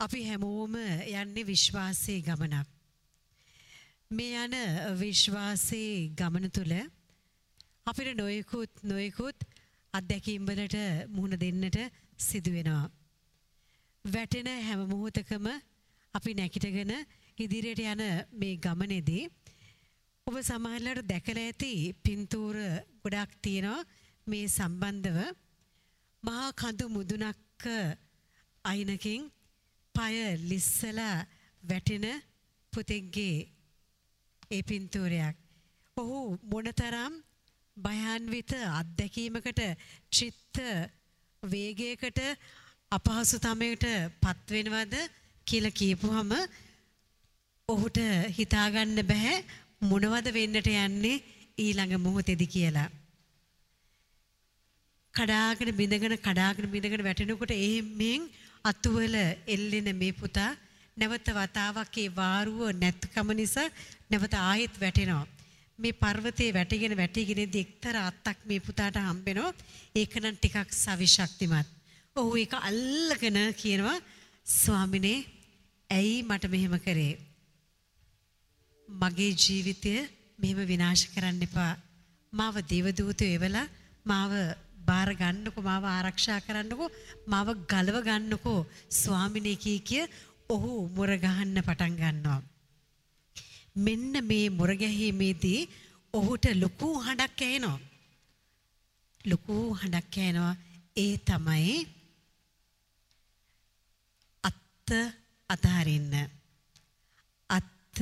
අපි හැමෝම යන්නේ විශ්වාසයේ ගමනක්. මේ යන විශ්වාසයේ ගමන තුළ අපිට නොයෙකුත් නොයෙකුත් අත්දැකීම්වලට මුහුණ දෙන්නට සිදු වෙනවා. වැටෙන හැම මොහොතකම අපි නැකිටගෙන ඉදිරියට යන මේ ගමනේදී ඔබ සමහරවිට දැකලා ඇති පින්තූර ගොඩක් තියෙනවා මේ සම්බන්ධව මහා කඳු මුදුනක් අයිනකින් পায় ලිස්සලා වැටෙන පුතෙක්ගේ ඒ පින්තූරයක්. ඔහු මොනතරම් භයාන්විත අත්දැකීමකට චිත්ත වේගයකට අපහසුතමයට පත්වෙනවද කියලා කියපුවම ඔහුට හිතාගන්න බෑ මොනවද වෙන්නට යන්නේ ඊළඟ මොහොතේදී කියලා. කඩාගෙන බිඳගෙන කඩාගෙන බිඳගෙන වැටෙනකොට එහෙම්ෙන් අතුවල එල්ලෙන මේ පුතා නැවත වතාවක් ඒ වාරුව නැත්කම නිසා නැවත ආයෙත් වැටෙනවා. මේ පර්වතයේ වැටිගෙන වැටිගෙන ඉඳි එක්තරා අත්තක් මේ පුතාට හම්බෙනවා. ඒක නම් ටිකක් සවිශක්තිමත්. ඔහු ඒක අල්ලගෙන කියනවා ස්වාමිනේ ඇයි මට මෙහෙම කරේ? මගේ ජීවිතය මෙහෙම විනාශ කරන්න එපා. මාව දේවදූතයෝ එවලා මාව බාර ගන්නකෝ මාව ආරක්ෂා කරන්නකෝ මාව ගලව ගන්නකෝ ස්වාමිනේ කී කිය ඔහු මුර ගහන්න පටන් ගන්නවා. මෙන්න මේ මුර ගැහිීමේදී ඔහුට ලොකු හඬක් ඇහෙනවා. ලොකු හඬක් ඇහෙනවා. ඒ තමයි අත්ත අතහරින්න. අත්ත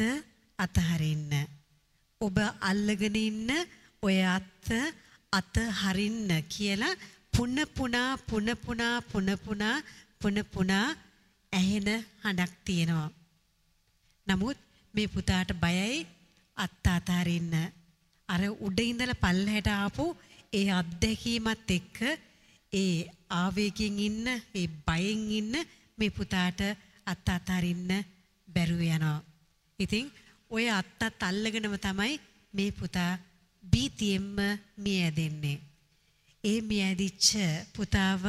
අතහරින්න. ඔබ අල්ලගෙන ඉන්න ඔය අත්ත අත හරින්න කියලා පුන පුනා පුන පුනා පුන පුනා පුන පුනා ඇහෙන හඬක් තියෙනවා. නමුත් මේ පුතාට බයයි අත්ත අතහරින්න. අර උඩ ඉඳලා පල්ලහැට ආපු ඒ අත්දැකීමත් එක්ක ඒ ආවේගයෙන් ඉන්න ඒ බයෙන් ඉන්න මේ පුතාට අත්ත අතහරින්න බැරුව යනවා. ඉතින් ඔය අත්තත් අල්ලගෙනම තමයි මේ පුතා බීතියෙන්ම මිය ඇදෙන්නේ. ඒ මිය ඇදිච්ච පුතාව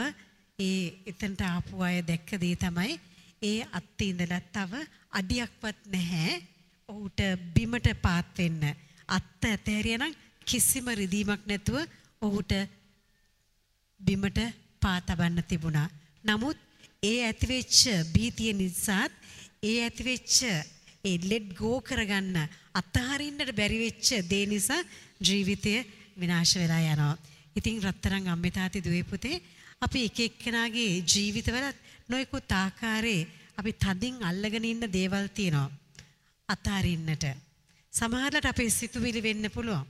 ඒ එතනට ආපු අය දැක්ක දේ තමයි ඒ අත්තේ ඉඳලා තව අඩියක්වත් නැහැ ඔහුට බිමට පාත් වෙන්න. අත්ත ඇතහැරියනම් කිසිම රිදීමක් නැතුව ඔහුට බිමට පා තබන්න තිබුණා. නමුත් ඒ ඇතිවෙච්ච භීතිය නිසාත් ඒ ඇතිවෙච්ච ඒ ලෙට් ගෝ කරගන්න අත්හරින්නට බැරි වෙච්ච දේ නිසා ජීවිතය විනාශ වෙලා යනවා. ඉතින් රත්තරන් අම්මේ තාත්තේ දුවේ පුතේ අපි එක එක්කෙනාගේ ජීවිතවල නොයෙකුත් ආකාරයේ අපි තදින් අල්ලගෙන ඉන්න දේවල් තියෙනවා. අතහරින්නට. සමහරවිට අපේ සිතුවිලි වෙන්න පුළුවන්.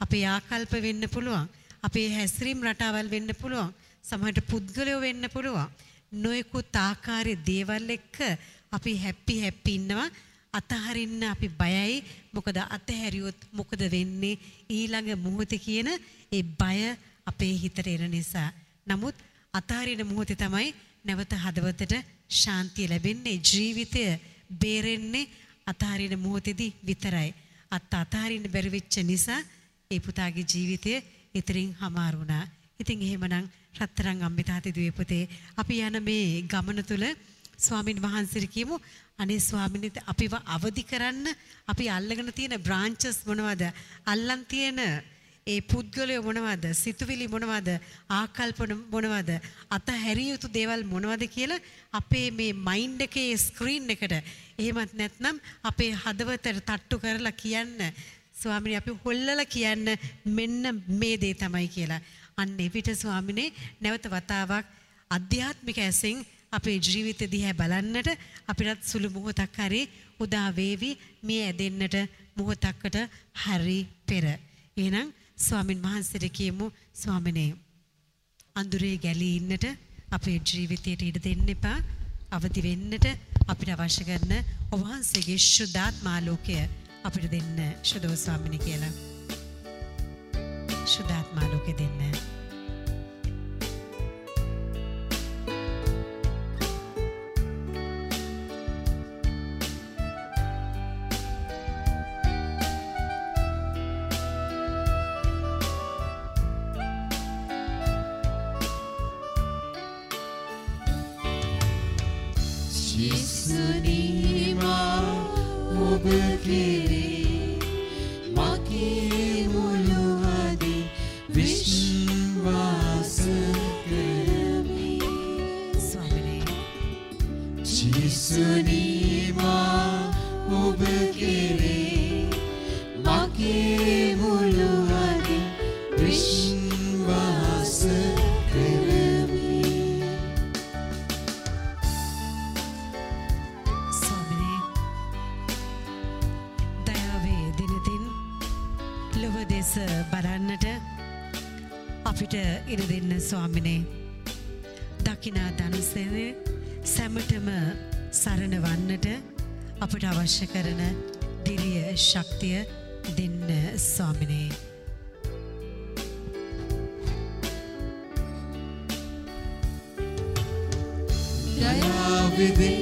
අපේ ආකල්ප වෙන්න පුළුවන්. අපේ හැසිරීම් රටාවල් වෙන්න පුළුවන්. සමහරට පුද්ගලයෝ වෙන්න පුළුවන්. නොයෙකුත් ආකාරයේ දේවල් එක්ක අපි හැපි හැපි ඉන්නවා. අතහරින්න අපි බයයි. මොකද අතහැරියොත් මොකද වෙන්නේ? ඊළඟ මොහොතේ කියන ඒ බය අපේ හිතට එන නිසා. නමුත් අතහරින මොහොතේ තමයි නැවත හදවතට ශාන්තිය ලැබෙන්නේ. ජීවිතය බේරෙන්නේ අතහරින මොහොතේදී විතරයි. අත් අතහරින්න බැරි වෙච්ච නිසා ඒ පුතාගේ ජීවිතය ඉතිරින් හමාරු වුණා. ඉතින් එහෙමනම් රත්තරන් අම්බිතාති දුවේ පුතේ අපි යන මේ ගමන තුල ස්වාමින් වහන්සේට කියමු අනේ ස්වාමිනේ අපිව අවදි කරන්න අපි අල්ලගෙන තියෙන බ්‍රාන්චස් මොනවද? අල්ලන් තියෙන ඒ පුද්ගලයෝ මොනවද? සිතුවිලි මොනවද? ආකල්ප මොනවද? අතහැරිය යුතු දේවල් මොනවද කියලා අපේ මේ මයින්ඩ් එකේ ස්ක්‍රීන් එකට එහෙමත් නැත්නම් අපේ හදවතට තට්ටු කරලා කියන්න ස්වාමිනේ අපි හොල්ලලා කියන්න මෙන්න මේ දේ තමයි කියලා. අන්න එවිට ස්වාමිනේ නැවත වතාවක් අධ්‍යාත්මික ඇසෙන් අපේ ජීවිත දිහා බලන්නට අපිටත් සුළු මොහොතක් හරි උදා වේවි මේ ඇදෙන්නට මොහොතක්කට හරි පෙර. එහෙනම් ස්වාමින් වහන්සේට කියමු ස්වාමිනේ අඳුරේ ගැලී ඉන්නට අපේ ජීවිතයට ඉඩ දෙන්න එපා. අවදි වෙන්නට අපිට අවශ්‍ය කරන ඔබ වහන්සේගේ ශුද්ධාත්මාලෝකය අපිට දෙන්න ශුදෝ ස්වාමිනේ කියලා. ශුද්ධාත්මාලෝකය දෙන්න. ජෙසුනීමා ඔබ කෙරේ මගේ සරණ වන්නට අපට අවශ්‍ය කරන දිරිය ශක්තිය දෙන්න ස්වාමිනේ. දයාවිදිනතින්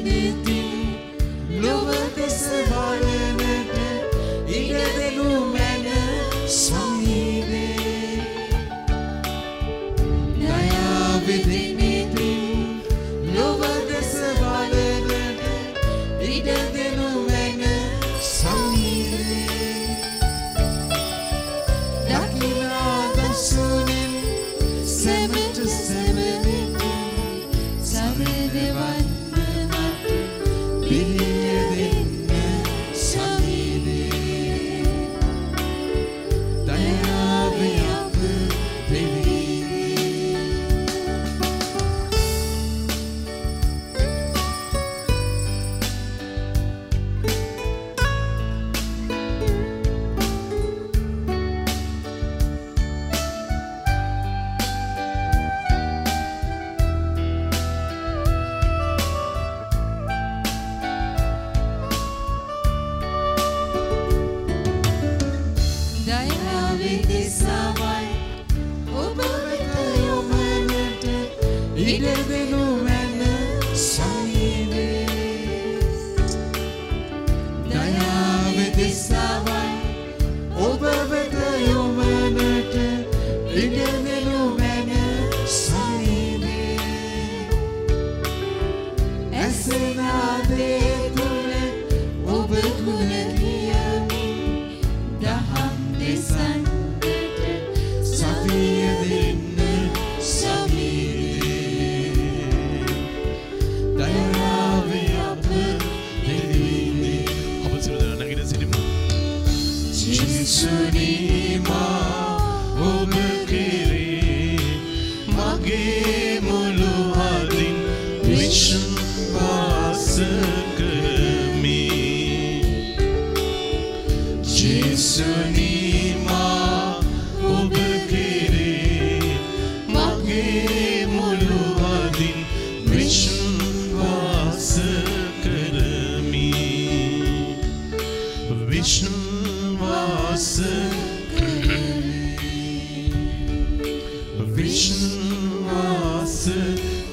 විශ්වාස විශ්වාස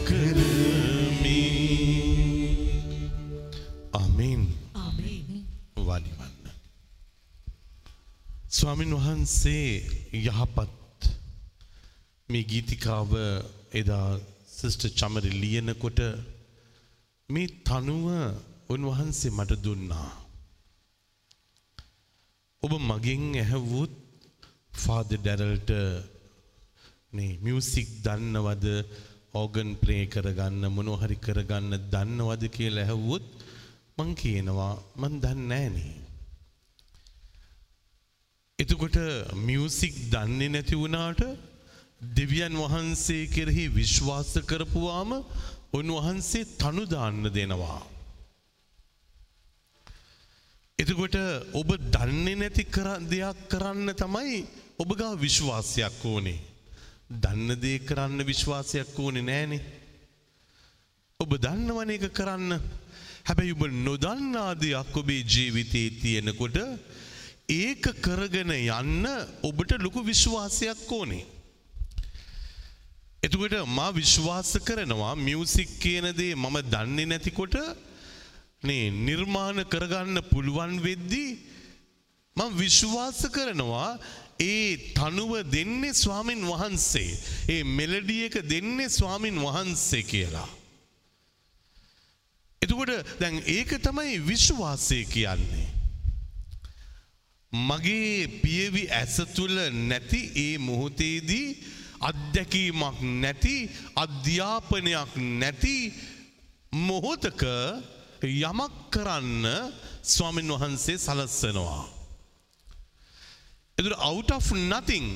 කරමි. ආමේන්. ආමේන් වාඩිවන්න. ස්වාමින් වහන්සේ යහපත් මේ ගීතිකාව එදා සිස්ට චමරි ලියනකොට මේ තනුව උන්වහන්සේ මට දුන්නා. ඔබ මගෙන් ඇහැවුත් ෆාද ඩැරල්ට මියසික් දන්නවද ඕගන් ප්‍රේ කරගන්න මොනොහරි කරගන්න දන්නවද කියල ඇහැවුත් මං කියනවා මන් දන්නෑනේ. එතකොට මියසික් දන්නේ නැති වුණාට දෙවියන් වහන්සේ කෙරෙහි විශ්වාස කරපුවාම උන්වහන්සේ තනුදාන්න දෙනවා. එතකොට ඔබ දන්නේ නැති කර දෙයක් කරන්න තමයි ඔබ ගා විශ්වාසයක් ඕනේ. දන්න දේ කරන්න විශ්වාසයක් ඕනේ නෑනේ. ඔබ දන්නවන එක කරන්න හැබැයි ඔබ නොදන්නා දෙයක් ඔබේ ජීවිතයේ තියෙනකොට ඒක කරගෙන යන්න ඔබට ලොකු විශ්වාසයක් ඕනේ. එතකොට මා විශ්වාස කරනවා මියසික් කියන දේ මම දන්නේ නැතිකොට නේ නිර්මාණ කරගන්න පුළුවන් වෙද්දී මම විශ්වාස කරනවා ඒ තනුව දෙන්නේ ස්වාමින් වහන්සේ. ඒ මෙලඩිය එක දෙන්නේ ස්වාමින් වහන්සේ කියලා. එතකොට දැන් ඒක තමයි විශ්වාසය කියන්නේ. මගේ පියවි ඇස තුළ නැති ඒ මොහොතේදී අත්දැකීමක් නැති අධ්‍යාපනයක් නැති මොහොතක යමක් කරන්න ස්වාමින් වහන්සේ සලස්සනවා. එතුට out of nothing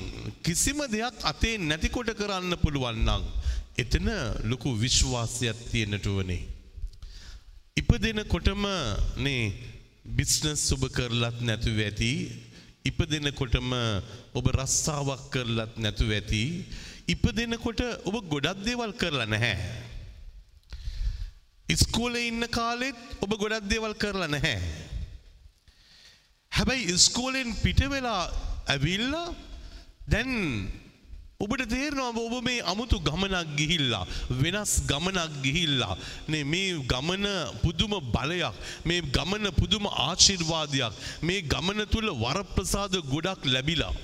කිසිම දෙයක් අතේ නැතිකොට කරන්න පුළුවන්නම්. එතන ලොකු විශ්වාසයක් තියෙනට වනේ. ඉපදෙනකොටම නේ බිස්නස් ඔබ කරලත් නැතුව ඇති. ඉපදෙනකොටම ඔබ රස්සාාවක් කරලත් නැතුව ඇති. ඉපදෙනකොට ඔබ ගොඩක් දේවල් කරලා නැහැ. ඉස්කෝලේ ඉන්න කාලෙත් ඔබ ගොඩක් දේවල් කරලා නැහැ. හැබැයි ඉස්කෝලෙන් පිට වෙලා ඇවිල්ලා දැන් ඔබට තේරනවා ඔබ මේ අමුතු ගමනක් ගිහිල්ලා වෙනස් ගමනක් ගිහිල්ලා නේ මේ ගමන පුදුම බලයක් මේ ගමන පුදුම ආශිර්වාදයක් මේ ගමන තුල වරප්‍රසාද ගොඩක් ලැබිලා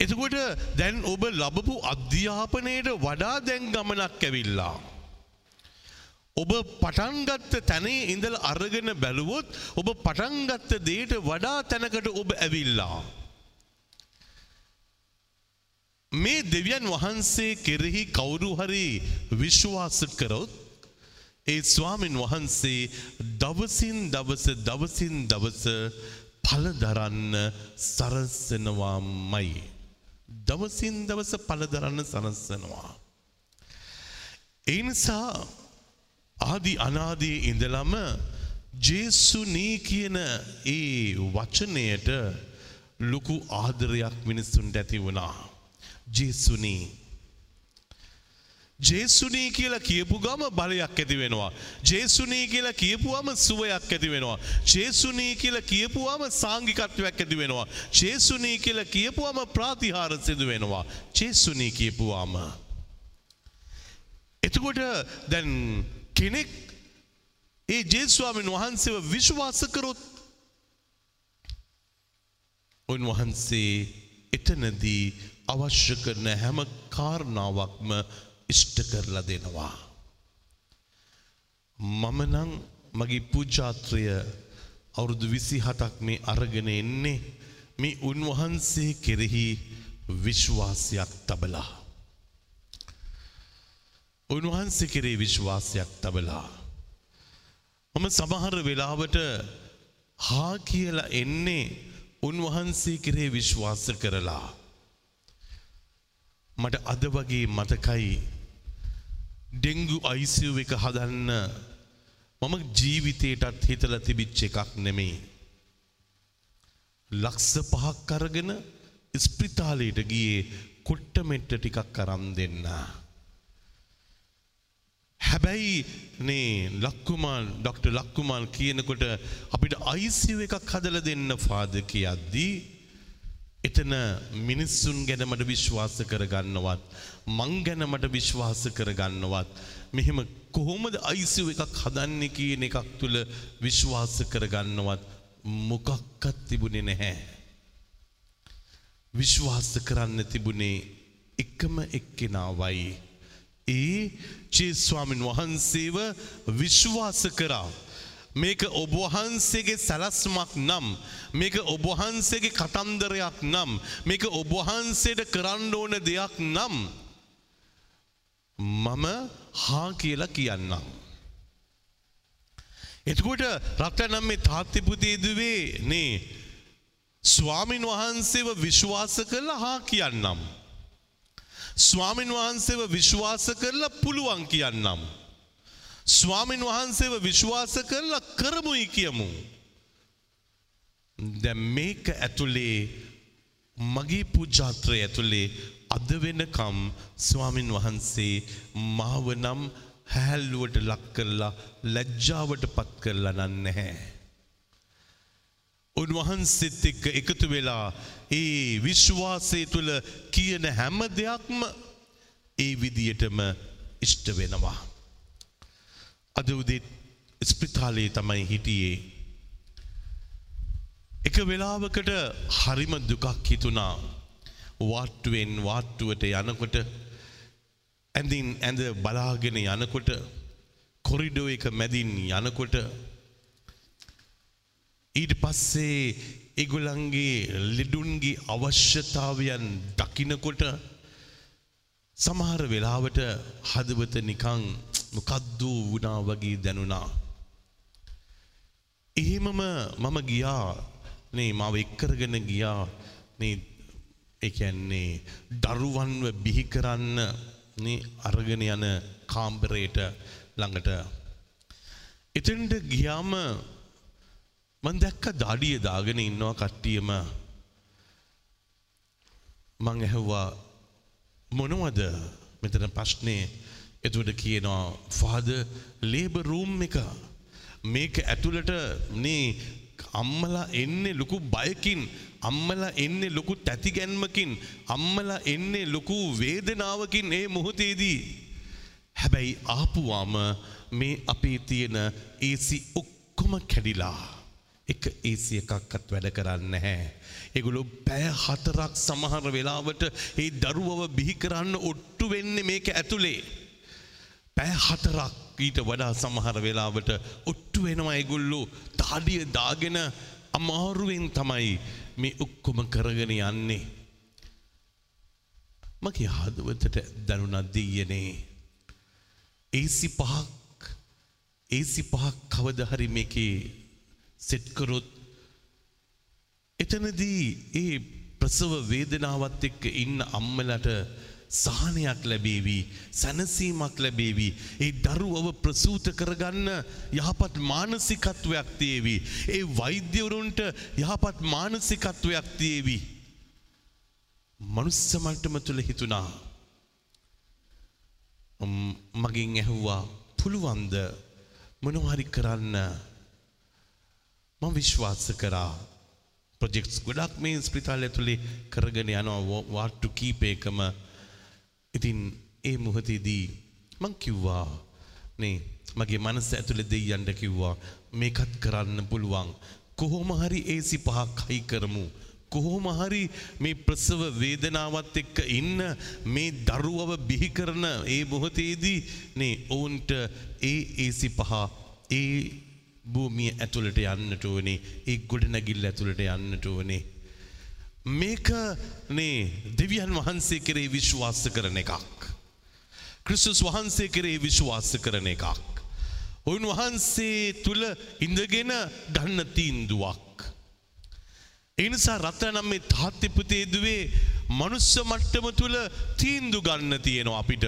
එතකොට දැන් ඔබ ලබපු අධ්‍යාපනයට වඩා දැන් ගමනක් ඇවිල්ලා ඔබ පටන්ගත්ත තැනේ ඉඳල අරගෙන බැලුවොත් ඔබ පටන්ගත්ත දේට වඩා තැනකට ඔබ ඇවිල්ලා. මේ දෙවියන් වහන්සේ කෙරෙහි කවුරු හරි විශ්වාස කරොත් ඒ ස්වාමින් වහන්සේ දවසින් දවස දවසින් දවස පලදරන්න සරස්සනවාමයි. දවසින් දවස පලදරන්න සරස්සනවා. ඒ නිසා ආදි අනාදී ඉඳලම ජේසුනී කියන ඒ වචනයට ලොකු ආදරයක් මිනිස්සුන්ට ඇති වුණා. ජේසුනී. ජේසුනී කියලා කියපු ගම බලයක් ඇති වෙනවා. ජේසුනී කියලා කියපුවම සුවයක් ඇති වෙනවා. ජේසුනී කියලා කියපුවම සාංගිකත්වයක් ඇති වෙනවා. ජේසුනී කියලා කියපුවම ප්‍රාතිහාර සිදු වෙනවා. ජේසුනී කියපුවාම. එතකොට දැන් කෙනෙක් ඒ ජේස්වාමෙන් වහන්සේව විශ්වාස කරොත් උන්වහන්සේ එතනදී අවශ්‍ය කරන හැම කාරණාවක්ම ඉෂ්ට කරලා දෙනවා. මම නම් මගේ පූජාත්‍රය අවුරුදු විසි හතක් මේ අරගෙන එන්නේ මේ උන්වහන්සේ කෙරෙහි විශ්වාසයක් තබලා. උන්වහන්සේ කෙරේ විශ්වාසයක් තබලා. මම සමහර වෙලාවට හා කියලා එන්නේ උන්වහන්සේ කෙරේ විශ්වාස කරලා. මට අද වගේ මතකයි ඩෙංගු අයිසිව් එක හදන්න මම ජීවිතයටත් හිතල තිබිච්ච එකක් නෙමෙයි. ලක්ස පහක් අරගෙන ස්ප්‍රිතාලයට ගියේ කොට්ටමෙට්ට ටිකක් කරම් දෙන්නා. හැබැයි නේ ලක්කුමාල් ඩොක්ට ලක්කුමාල් කියනකොට අපිට අයිසිව එකක් හදල දෙන්න ෆාද කියද්දී එතන මිනිස්සුන් ගැන මට විශ්වාස කරගන්නවත් මං ගැන මට විශ්වාස කරගන්නවත් මෙහෙම කොහොමද අයිසිව එකක් හදන්න කියන එකක් තුළ විශ්වාස කරගන්නවත් මොකක්කත් තිබුණේ නැහැ. විශ්වාස කරන්න තිබුණේ එකම එක්කෙනාවයි. ඒ චේස්වාමින් වහන්සේව විශ්වාස කරා. මේක ඔබවහන්සේගේ සැලස්මක් නම් මේක ඔබවහන්සේගේ කතන්දරයක් නම් මේක ඔබවහන්සේට කරන්න ඕන දෙයක් නම් මම හා කියලා කියන්නම්. එතකොට රටනම් මේ තාත්තිපුතේදුවේ නේ ස්වාමින් වහන්සේව විශ්වාස කරලා හා කියන්නම්. ස්වාමින් වහන්සේව විශ්වාස කරලා පුළුවන් කියන්නම්. ස්වාමින් වහන්සේව විශ්වාස කරලා කරමුයි කියමු. දැ මේක ඇතුළේ මගේ පූජාත්‍රය ඇතුළේ අද වෙනකම් ස්වාමින් වහන්සේ මාව නම් හැල්ලුවට ලක් කරලා ලැජ්ජාවට පත් කරලා නන්නහැ. උන්වහන්සෙත් එක්ක එකතු වෙලා ඒ විශ්වාසය තුළ කියන හැම දෙයක්ම ඒ විදියටම ඉෂ්ට වෙනවා. අද උදෙත් ස්පිතාලේ තමයි හිටියේ. එක වෙලාවකට හරිම දුකක් හිතුණා වාට්ටුවෙන් වාට්ටුවට යනකොට ඇඳින් ඇඳ බලාගෙන යනකොට කොරිඩෝ එක මැදින් යනකොට ඊට පස්සේ ඒගොල්ලන්ගේ ලෙඩුන්ගේ අවශ්‍යතාවයන් දකිනකොට සමහර වෙලාවට හදවත නිකං මොකද්දූ වුණා වගේ දැනුණා. එහෙමම මම ගියා නේ මව එක්කරගෙන ගියා නේ එකන්නේ දරුවන්ව බිහි කරන්න නේ අරගෙන යන කාම්බරයට ළඟට. එතෙන්ට ගියාම මං දැක්ක දාඩිය දාගෙන ඉන්නවා කට්ටියම. මං ඇහුවා මොනවද? මෙතන ප්‍රශ්නය එතුවට කියනවා ෆාද ලේබ රූම් එක. මේක ඇතුළට නේ අම්මලා එන්නේ ලොකු බයකින් අම්මලා එන්නේ ලොකු තැතිගැන්මකින් අම්මලා එන්නේ ලොකු වේදනාවකින් ඒ මොහොතේදී. හැබැයි ආපුවාම මේ අපේ තියෙන ඒසි ඔක්කොම කැඩිලා. එක ඒසි එකක්වත් වැඩ කරන්න නැහැ. ඒගොලො පැය හතරක් සමහර වෙලාවට ඒ දරුවව බිහි කරන්න ඔට්ටු වෙන්නේ මේක ඇතුළේ. පැය හතරක් ඊට වඩා සමහර වෙලාවට ඔට්ටු වෙනවා ඒගොල්ලෝ තාඩිය දාගෙන අමාරුවෙන් තමයි මේ ඔක්කොම කරගෙන යන්නේ. මගේ හදවතට දැනුණත් දෙයනේ. ඒසි පහක් ඒසි පහක් කවද හරි මේකේ සෙට්කරොත් එතනදී ඒ ප්‍රසව වේදනාවත් එක්ක ඉන්න අම්මලට සහනයක් ලැබේවි සැනසීමක් ලැබේවි. ඒ දරුවව ප්‍රසූත කරගන්න යහපත් මානසිකත්වයක් තියේවි. ඒ වෛද්‍යවරුන්ට යහපත් මානසිකත්වයක් තියේවි. මනුස්ස මට්ටම තුළ හිතුණා. මගින් ඇහුවා පුළුවන්ද? මොනවහරි කරන්න? මම විශ්වාස කරා. ප්‍රොජෙක්ස් ගොඩක් මේ ස්පිතාල ඇතුළේ කරගෙන යනවා වාට්ටු කීපයකම. ඉතින් ඒ මුහතේදී මං කිව්වා නේ මගේ මනස ඇතුළේ දෙයියන්ට කිව්වා. මේකත් කරන්න පුළුවන්. කොහොම හරි ඒසි පහක් හයි කරමු. කොහොම හරි මේ ප්‍රසව වේදනාවත් එක්ක ඉන්න මේ දරුවව බිහි කරන ඒ මොහොතේදී නේ ඔවුන්ට ඒ ඒසි පහ ඒ භූමිය ඇතුළට යන්නට ඕනේ. ඒ ගොඩනැගිල්ල ඇතුළට යන්නට ඕනේ. මේක නේ දෙවියන් වහන්සේ කෙරේ විශ්වාස කරන එකක්. ක්‍රිස්තුස් වහන්සේ කෙරේ විශ්වාස කරන එකක්. උන්වහන්සේ තුළ ඉඳගෙන ගන්න තීන්දුවක්. එනිසා රත්නම් මේ තාත්්‍යපතේදුවේ මනුස්ස මට්ටම තුළ තීන්දු ගන්න තියෙනවා අපිට.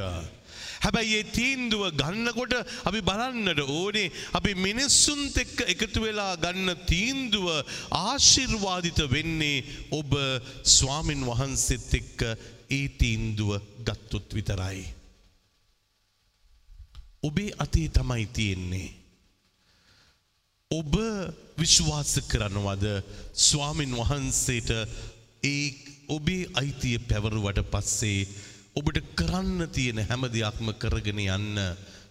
හැබැයි ඒ තීන්දුව ගන්නකොට අපි බලන්නට ඕනේ අපි මිනිස්සුන්ත එක්ක එකතු වෙලා ගන්න තීන්දුව ආශිර්වාදිත වෙන්නේ ඔබ ස්වාමින් වහන්සෙත් එක්ක ඒ තීන්දුව ගත්තොත් විතරයි. ඔබේ අතේ තමයි තියෙන්නේ. ඔබ විශ්වාස කරනවද ස්වාමින් වහන්සේට ඒ ඔබේ අයිතිය පැවරුවට පස්සේ ඔබට කරන්න තියෙන හැම දෙයක්ම කරගෙන යන්න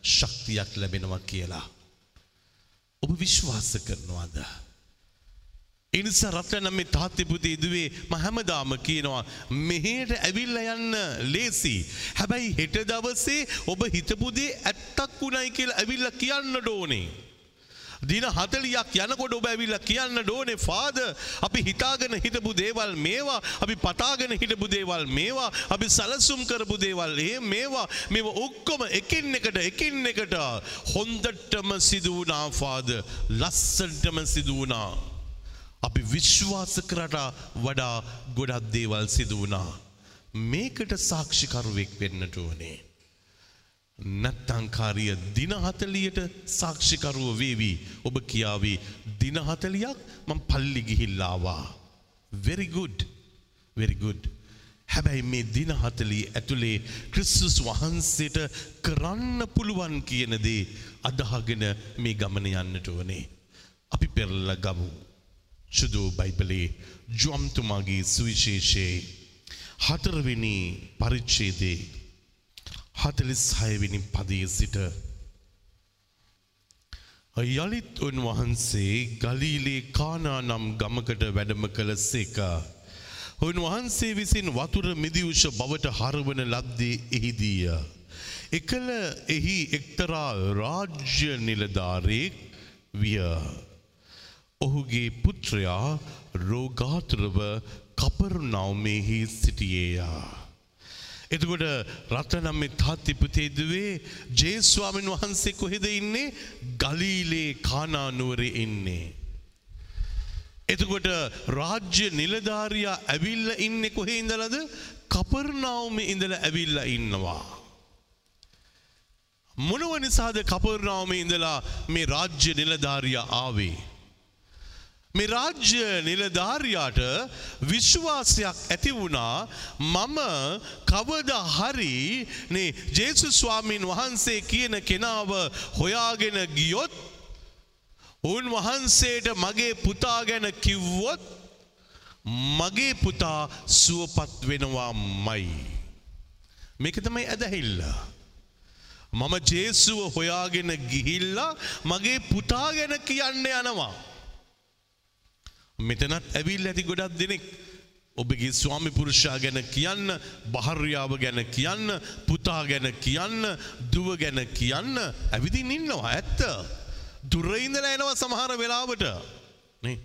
ශක්තියක් ලැබෙනවා කියලා. ඔබ විශ්වාස කරනවාද. එනිසා රත්න මේ තාත්්‍යපුතේ දුවේ මහැමදාම කියනවා මෙහට ඇවිල්ල යන්න ලේසි. හැබැයි හෙට දවසේ ඔබ හිතපුදේ ඇත්තක් වුණයි කියලා ඇවිල්ල කියන්න ඩෝනේ. දින හතලියක් යනකොට ඔබ ඇවිල්ල කියන්න ඩෝනේ ෆාද අපි හිතාගෙන හිටපු දේවල් මේවා අපි පතාගෙන හිටපු දේවල් මේවා අපි සලසුම් කරපු දේවල් ඒ මේවා මෙ ඔක්කොම එකින් එකට එකින් එකට හොන්දටම සිදුවනා ෆාද ලස්සටම සිදුවනා. අපි විශ්වාස කරට වඩා ගොඩක් දේවල් සිදුවනා. මේකට සාක්ෂිකරුවෙක් වෙන්නට ඕනේ. නැත්තංකාරිය දිනහතලියට සාක්ෂිකරුව වේවී ඔබ කියාවී දිනහතලියක් මං පල්ලි ගිහිල්ලාවා. Very good very good. හැබැයි මේ දිනහතලී ඇතුළේ ක්‍රිස්සුස් වහන්සේට කරන්න පුළුවන් කියනදේ අදහගෙන මේ ගමන යන්නට වනේ. අපි පෙරල්ල ගමු. සුදෝ බයිබලේ ජොම්තුමාගේ සුවිශේෂයේ හතරවෙනි පරිච්ඡේදේ හතලිස් හයවෙනි පදයේ සිට. යළිත් උන්වහන්සේ ගලීලේ කානා නම් ගමකට වැඩම කළ සේකා. උන්වහන්සේ විසින් වතුර මිදිවුෂ බවට හරවන ලද්දේ එහිදීය. එකල එහි එක්තරා රාජ්‍ය නිලධාරයෙක් විය. ඔහුගේ පුත්‍රයා රෝගාතුරව කපරුනවමෙහි සිටියේයා. එතකොට රටනම් මේ තාත්තිපුතේදුවේ ජේස්වාමන් වහන්සේ කොහෙද ඉන්නේ ගලීලේ කානානුවර ඉන්නේ. එතකොට රාජ්‍ය නිලධාරයා ඇවිල්ල ඉන්න කොහේ ඉඳලද කපර්නාවම ඉඳල ඇවිල්ල ඉන්නවා. මොනව නිසාද කපර්නාවම ඉඳලා මේ රාජ්‍ය නිලධාරිය ආවේ. මේ රාජ්‍ය නිලධාරයාට විශ්වාසයක් ඇති වුණා මම කවද හරි නේ ජේසු ස්වාමීන් වහන්සේ කියන කෙනාව හොයාගෙන ගියොත් උන්වහන්සේට මගේ පුතා ගැන කිව්වොත් මගේ පුතා සුවපත් වෙනවා මයි. මේක තමයි ඇදහිල්ල. මම ජේසුව හොයාගෙන ගිහිල්ලා මගේ පුතා ගැන කියන්න යනවා. මෙතනත් ඇවිල් ඇති ගොඩක් දෙනෙක් ඔබගේ ස්වාමි පුරුෂා ගැන කියන්න භාර්යාව ගැන කියන්න පුතා ගැන කියන්න දුව ගැන කියන්න ඇවිදින් ඉන්නවා ඇත්ත. දුරඉඳල එනවා සමහර වෙලාවට නේ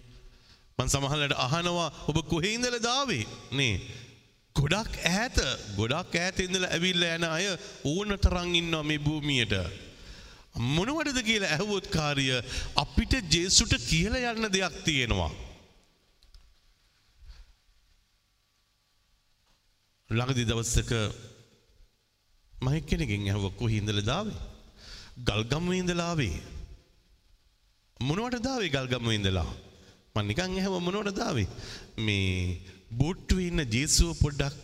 මන් සමහලට අහනවා ඔබ කොහෙඉඳල දාවේ නේ ගොඩක් ඈත ගොඩක් ඈත ඉඳල ඇවිල්ල යන අය ඕන තරං ඉන්නවා මේ භූමියට. මොනවටද කියලා ඇහවොත් කාරිය අපිට ජේසුට කියල යන්න දෙයක් තියෙනවා. ළඟදි දවස්සක මහික් කෙනකින් ඇහව කොහින්දල දාවේ. ගල්ගම්ම ඉඳලාවේ. මොනුවට දාවේ ගල්ගම්ම ඉඳලා. මන්නිකං ඇහව මොනොට දාවේ. මේ බූට්ටුව ඉන්න ජේසුව පොඩ්ඩක්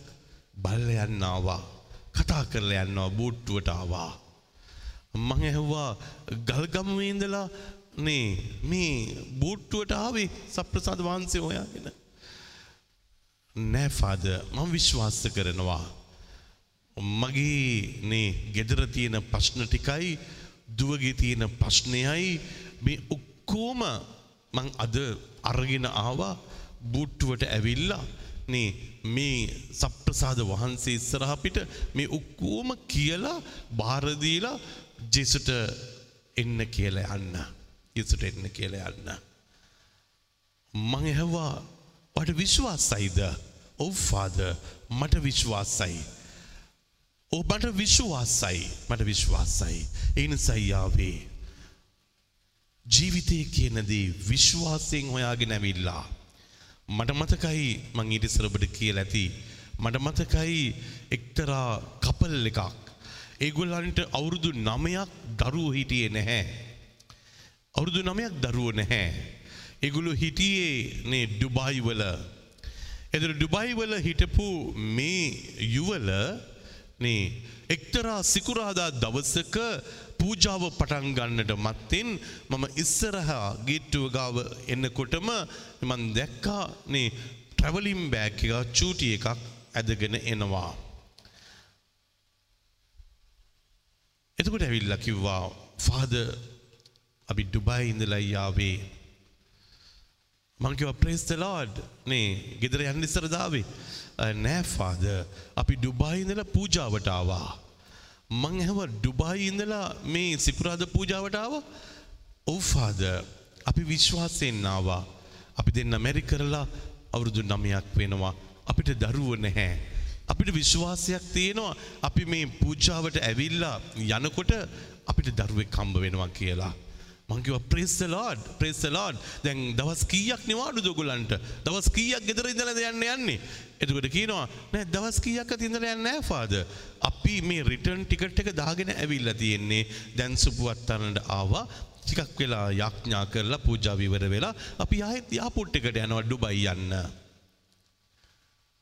බල්ල යන්නාවා. කතා කරල යන්නවා බූට්ටුවට ආවා. මං ඇහවා ගල්ගම්ම ඉඳලා නේ මේ බූට්ටුවට ආවේ සප්‍රසාද වහන්සේ හොයාගෙන. නෑෆාද මම විශ්වාස කරනවා. මගේ නේ ගෙදර තියෙන ප්‍රශ්න ටිකයි දුවගේ තියෙන ප්‍රශ්නයයි මේ ඔක්කෝම මං අද අරගෙන ආවා බූට්ටුවට ඇවිල්ලා නේ මේ සප්‍රසාද වහන්සේ ඉස්සරහපිට මේ ඔක්කෝම කියලා භාරදීලා ජෙසුට එන්න කියල යන්න. යසුට එන්න කියල යන්න. මං එහවා වට විශ්වාසයිද ඔව්ෆාද මට විශ්වාසයි. ඕ මට විශ්වාසයි මට විශ්වාසයි. එන සයියාවේ. ජීවිතය කියනදී විශ්වාසයෙන් හොයාගෙන ඇවිල්ලා. මට මතකයි මං ඊටිසරබට කියල ඇති. මට මතකයි එක්තරා කපල් එකක්. ඒගොල්ලන්ට අවුරුදු නමයක් දරුව හිටියේ නැහැ. අවුරුදු නමයක් දරුව නැහැ. එගුළු හිටියේ නේ ඩුබායි වල. එදර ඩුබායි වල හිටපු මේ යුවල නේ එක්තරා සිකුරාදා දවසක පූජාව පටන් ගන්නට මත්තෙන් මම ඉස්සරහා ගේට්ටුව ගාව එන්නකොටම මන් දැක්කා නේ ට්‍රැවලිම් බෑග් එක චූටි එකක් ඇදගෙන එනවා. එතකොට ඇවිල්ලා කිව්වා ෆාද අපි ඩුබයි ඉඳලා යාවේ මංකිව ප්‍රේස් ද ලෝඩ් නේ ගෙදර යන්න ඉස්සර දාවේ. නෑ ෆාද අපි ඩුබයි ඉඳලා පූජාවට ආවා. මං ඇහව ඩුබයි ඉඳලා මේ සිකුරාද පූජාවට ආවා? ඔව් ෆාද අපි විශ්වාසයෙන් ආවා. අපි දෙන්න මැරි කරලා අවුරුදු නමයක් වෙනවා. අපිට දරුව නැහැ. අපිට විශ්වාසයක් තියෙනවා. අපි මේ පූජාවට ඇවිල්ලා යනකොට අපිට දරුවෙක් කම්බ වෙනවා කියලා. මංකිව ප්‍රේස්ස ලෝඩ් ප්‍රේස්ස ලෝඩ් දැන් දවස් කීයක් නිවාඩු දොගුලන්ට දවස් කීයක් ගෙදර ඉඳල යන්න යන්නේ. එතකොට කියනවා නෑ දවස් කීයක් තිඳල යන්න ෑෆාද. අපි මේ රිටර්න් ටිකට් එක දාගෙන ඇවිල්ල තියෙන්නේ දැන් සුපුවත්තන්නට ආවා ටිකක් වෙලා යක්ඥා කරලා පූජාවිවර වෙලා අපි ආයෙත් යාපොට් එකට යනවා ඩුබයි යන්න.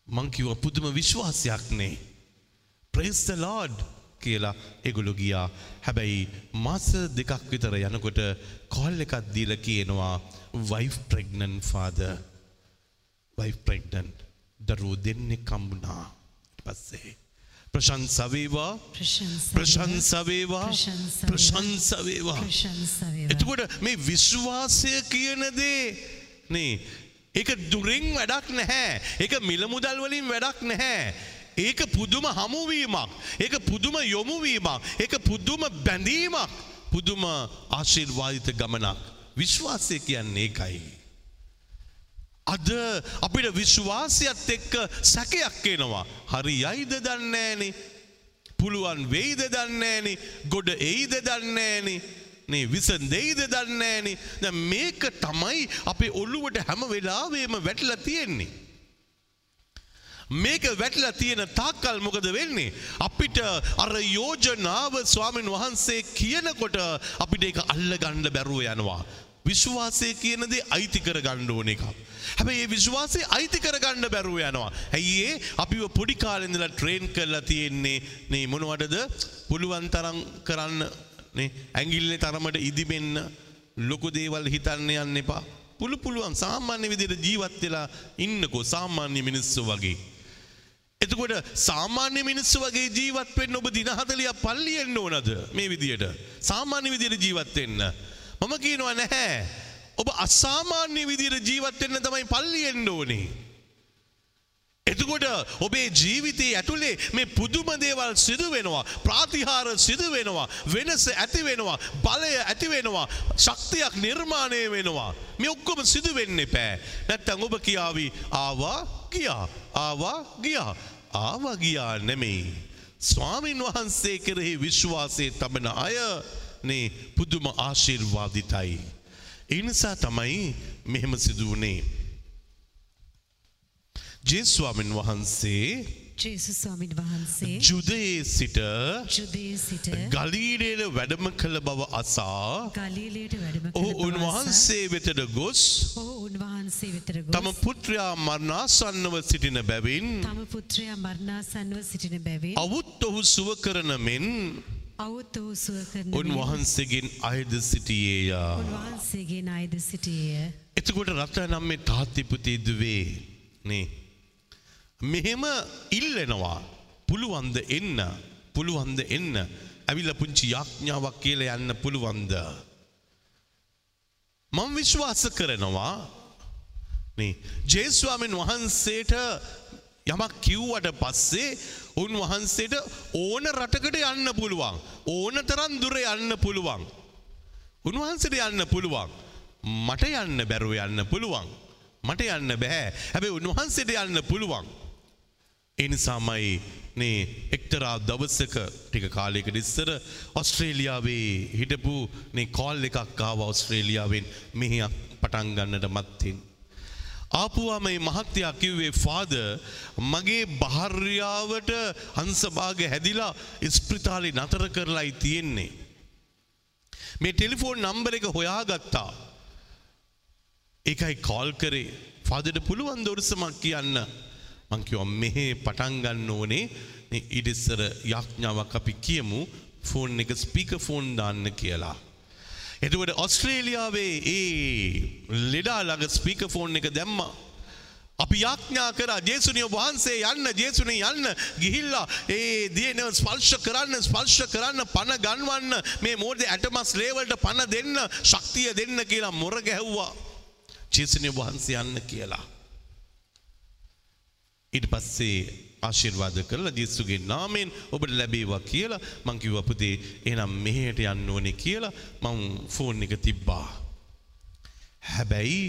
මංකිව පුදුම විශ්වාසයක්නේ. ප්‍රේස්ත ලෝඩ් කියලා එගොලු ගියා. හැබැයි මාස දෙකක් විතර යනකොට කොල් එකක් දීල කියනවා wife pregnant father wife pregnant දරුව දෙන්නේ කම්බුණා පස්සේ. ප්‍රශංසවේවා ප්‍රශංසවේවා ප්‍රශංසවේවා එතකොට මේ විශ්වාසය කියනදේ නේ ඒක දුරින් වැඩක් නැහැ. එක මිලමුදල් වලින් වැඩක් නැහැ ඒක පුදුම හමුවීමක්. ඒක පුදුම යොමුවීමක්. ඒක පුදුම බැඳීමක්. පුදුම ආශිර්වාදිත ගමනක්. විශ්වාසය කියන්නේ ඒකයි. අද අපිට විශ්වාසයත් එක්ක සැකයක් එනවා. හරි යයිද දන්නෑනේ. පුළුවන් වෙයිද දන්නෑනේ. ගොඩ එයිද දන්නෑනේ. නේ විසන් දෙයිද දන්නෑනේ. දැන් මේක තමයි අපේ ඔල්ලුවට හැම වෙලාවේම වැටලා තියෙන්නේ. මේක වැටලා තියෙන තාක්කල් මොකද වෙන්නේ. අපිට අර යෝජනාව ස්වාමීන් වහන්සේ කියනකොට අපිට ඒක අල්ල ගණ්ඩ බැරුව යනවා. විශ්වාසය කියනදේ අයිති කර ගණ්ඩ ඕන එක. හැබැයි ඒ විශ්වාසය අයිති කර ගණ්ඩ බැරුව යනවා. ඇයිඒ අපිව පොඩි කාලෙඳලා ට්‍රේන් කරලා තියෙන්නේ නේ මොනවටද පුළුවන් තරම් කරන්න ඇගිල්ලෙ තරමට ඉදිබෙන්න ලොකු දේවල් හිතන්න යන්න එපා. පුළු පුළුවන් සාමාන්‍ය විදියට ජීවත් වෙලා ඉන්නකෝ සාමාන්‍ය මිනිස්සු වගේ. එතකොට සාමාන්‍ය මිනිස්සු වගේ ජීවත් වෙන්න ඔබ දින 40ක් පල්ලියෙන්න ඕනද මේ විදියට? සාමාන්‍ය විදියට ජීවත් වෙන්න. මම කියනවා නැහැ. ඔබ අසාමාන්‍ය විදියට ජීවත් වෙන්න තමයි පල්ලියෙන්න ඕනේ. එතකොට ඔබේ ජීවිතයේ ඇතුලේ මේ පුදුම දේවල් සිදු වෙනවා ප්‍රාතිහාර සිදු වෙනවා වෙනස ඇති වෙනවා බලය ඇති වෙනවා ශක්තියක් නිර්මාණය වෙනවා මේ ඔක්කොම සිදු වෙන්න එපෑ නැත්තම් ඔබ කියාවි ආවා ගියා ආවා ගියා ආවා ගියා නෙමෙයි ස්වාමින් වහන්සේ කෙරෙහි විශ්වාසය තබන අය නේ පුදුම ආශිර්වාදිතයි. ඒ නිසා තමයි මෙහෙම සිදු වුණේ ජේස්වාමින් වහන්සේ ජේසුස් ස්වාමීන් වහන්සේ ජුදයේ සිට ජුදයේ සිට ගලීලයට වැඩම කළ බව අසා ගලීලයට වැඩම කළ බව උන්වහන්සේ වෙතට ගොස් ඔහු උන්වහන්සේ වෙතට තම පුත්‍රයා මරණාසන්නව සිටින බැවින් තම පුත්‍රයා මරණාසන්නව සිටින බැවින් අවුත් ඔහු සුව කරන මෙන් අවුත් ඔහු සුව කරන උන්වහන්සේගෙන් අයද සිටියේයා. උන්වහන්සේගේ නායද සිටියේය එතකොට රත්න නම් මේ තාත්තිපුතේ දුවේ නේ. මෙහෙම ඉල්ලෙනවා පුළුවන්ද එන්න පුළුවන්ද එන්න ඇවිල්ල පුංචි යාඥාවක් කියල යන්න පුළුවන්ද. මං විශ්වාස කරනවා ජේස්වාමෙන් වහන්සේට යමක් කිව්වට පස්සේ උන්වහන්සේට ඕන රටකට යන්න පුළුවන් ඕන තරන් දුර යන්න පුළුවන්. උන්වහන්සට යන්න පුළුවන්. මට යන්න බැරුව යන්න පුළුවන්. මට යන්න බැහැ හැබැ උන්වහන්සේට යන්න පුළුවන්. එනිසාමයි නේ එක්තරා දවසක ටික කාලයකට ඉස්සර ඔස්ට්‍රේලියාවේ හිටපු නේ කෝල් එකක් ආව ඔස්ට්‍රේලියාවෙන් මෙහියක් පටන් ගන්නට මත්තෙන්. ආපුවා මේ මහත්තයා කිව්වේ ෆාද මගේ භාර්යාවට හංසභාග හැදිලා ඉස්ප්‍රතාලි නතර කරලායි තියෙන්නේ. මේ ටෙලිෆෝන් නම්බර එක හොයාගත්තා. ඒකයි කෝල් කරේ ෆාදට පුළුවන් දොරසමක් කියන්න. මංකිව මෙහෙ පටන්ගන්න ඕනේ ඉඩෙස්සර යක්ඥාවක් අපි කියමු ෆෝන් එක ස්පික ෆෝන් දාන්න කියලා. එතුවට ඔස්ට්‍රේලියාවේ ඒ ලෙඩා ළඟ ස්පික ෆෝන් එක දැම්මා. අපි යාඥා කර ජේසුනිය වහන්සේ යන්න ජේසුනේ යන්න ගිහිල්ලා ඒ දියනව ස්පර්ශ කරන්න ස්පර්ශ කරන්න පණ ගන්වන්න මේ මෝඩේ ඇටමස් ලේවලට පණ දෙන්න ශක්තිය දෙන්න කියලා මොර ගැහුවා. ජේසුනිය වහන්සේ යන්න කියලා. ඉට පස්සේ ආශිර්වාද කරලා ජෙස්සුගේ නාමෙන් ඔබට ලැබේවා කියලා මං කිව්ව පුතේ එහෙනම් මෙහෙට යන්න ඕනේ කියලා මං ෆෝන් එක තිබ්බා. හැබැයි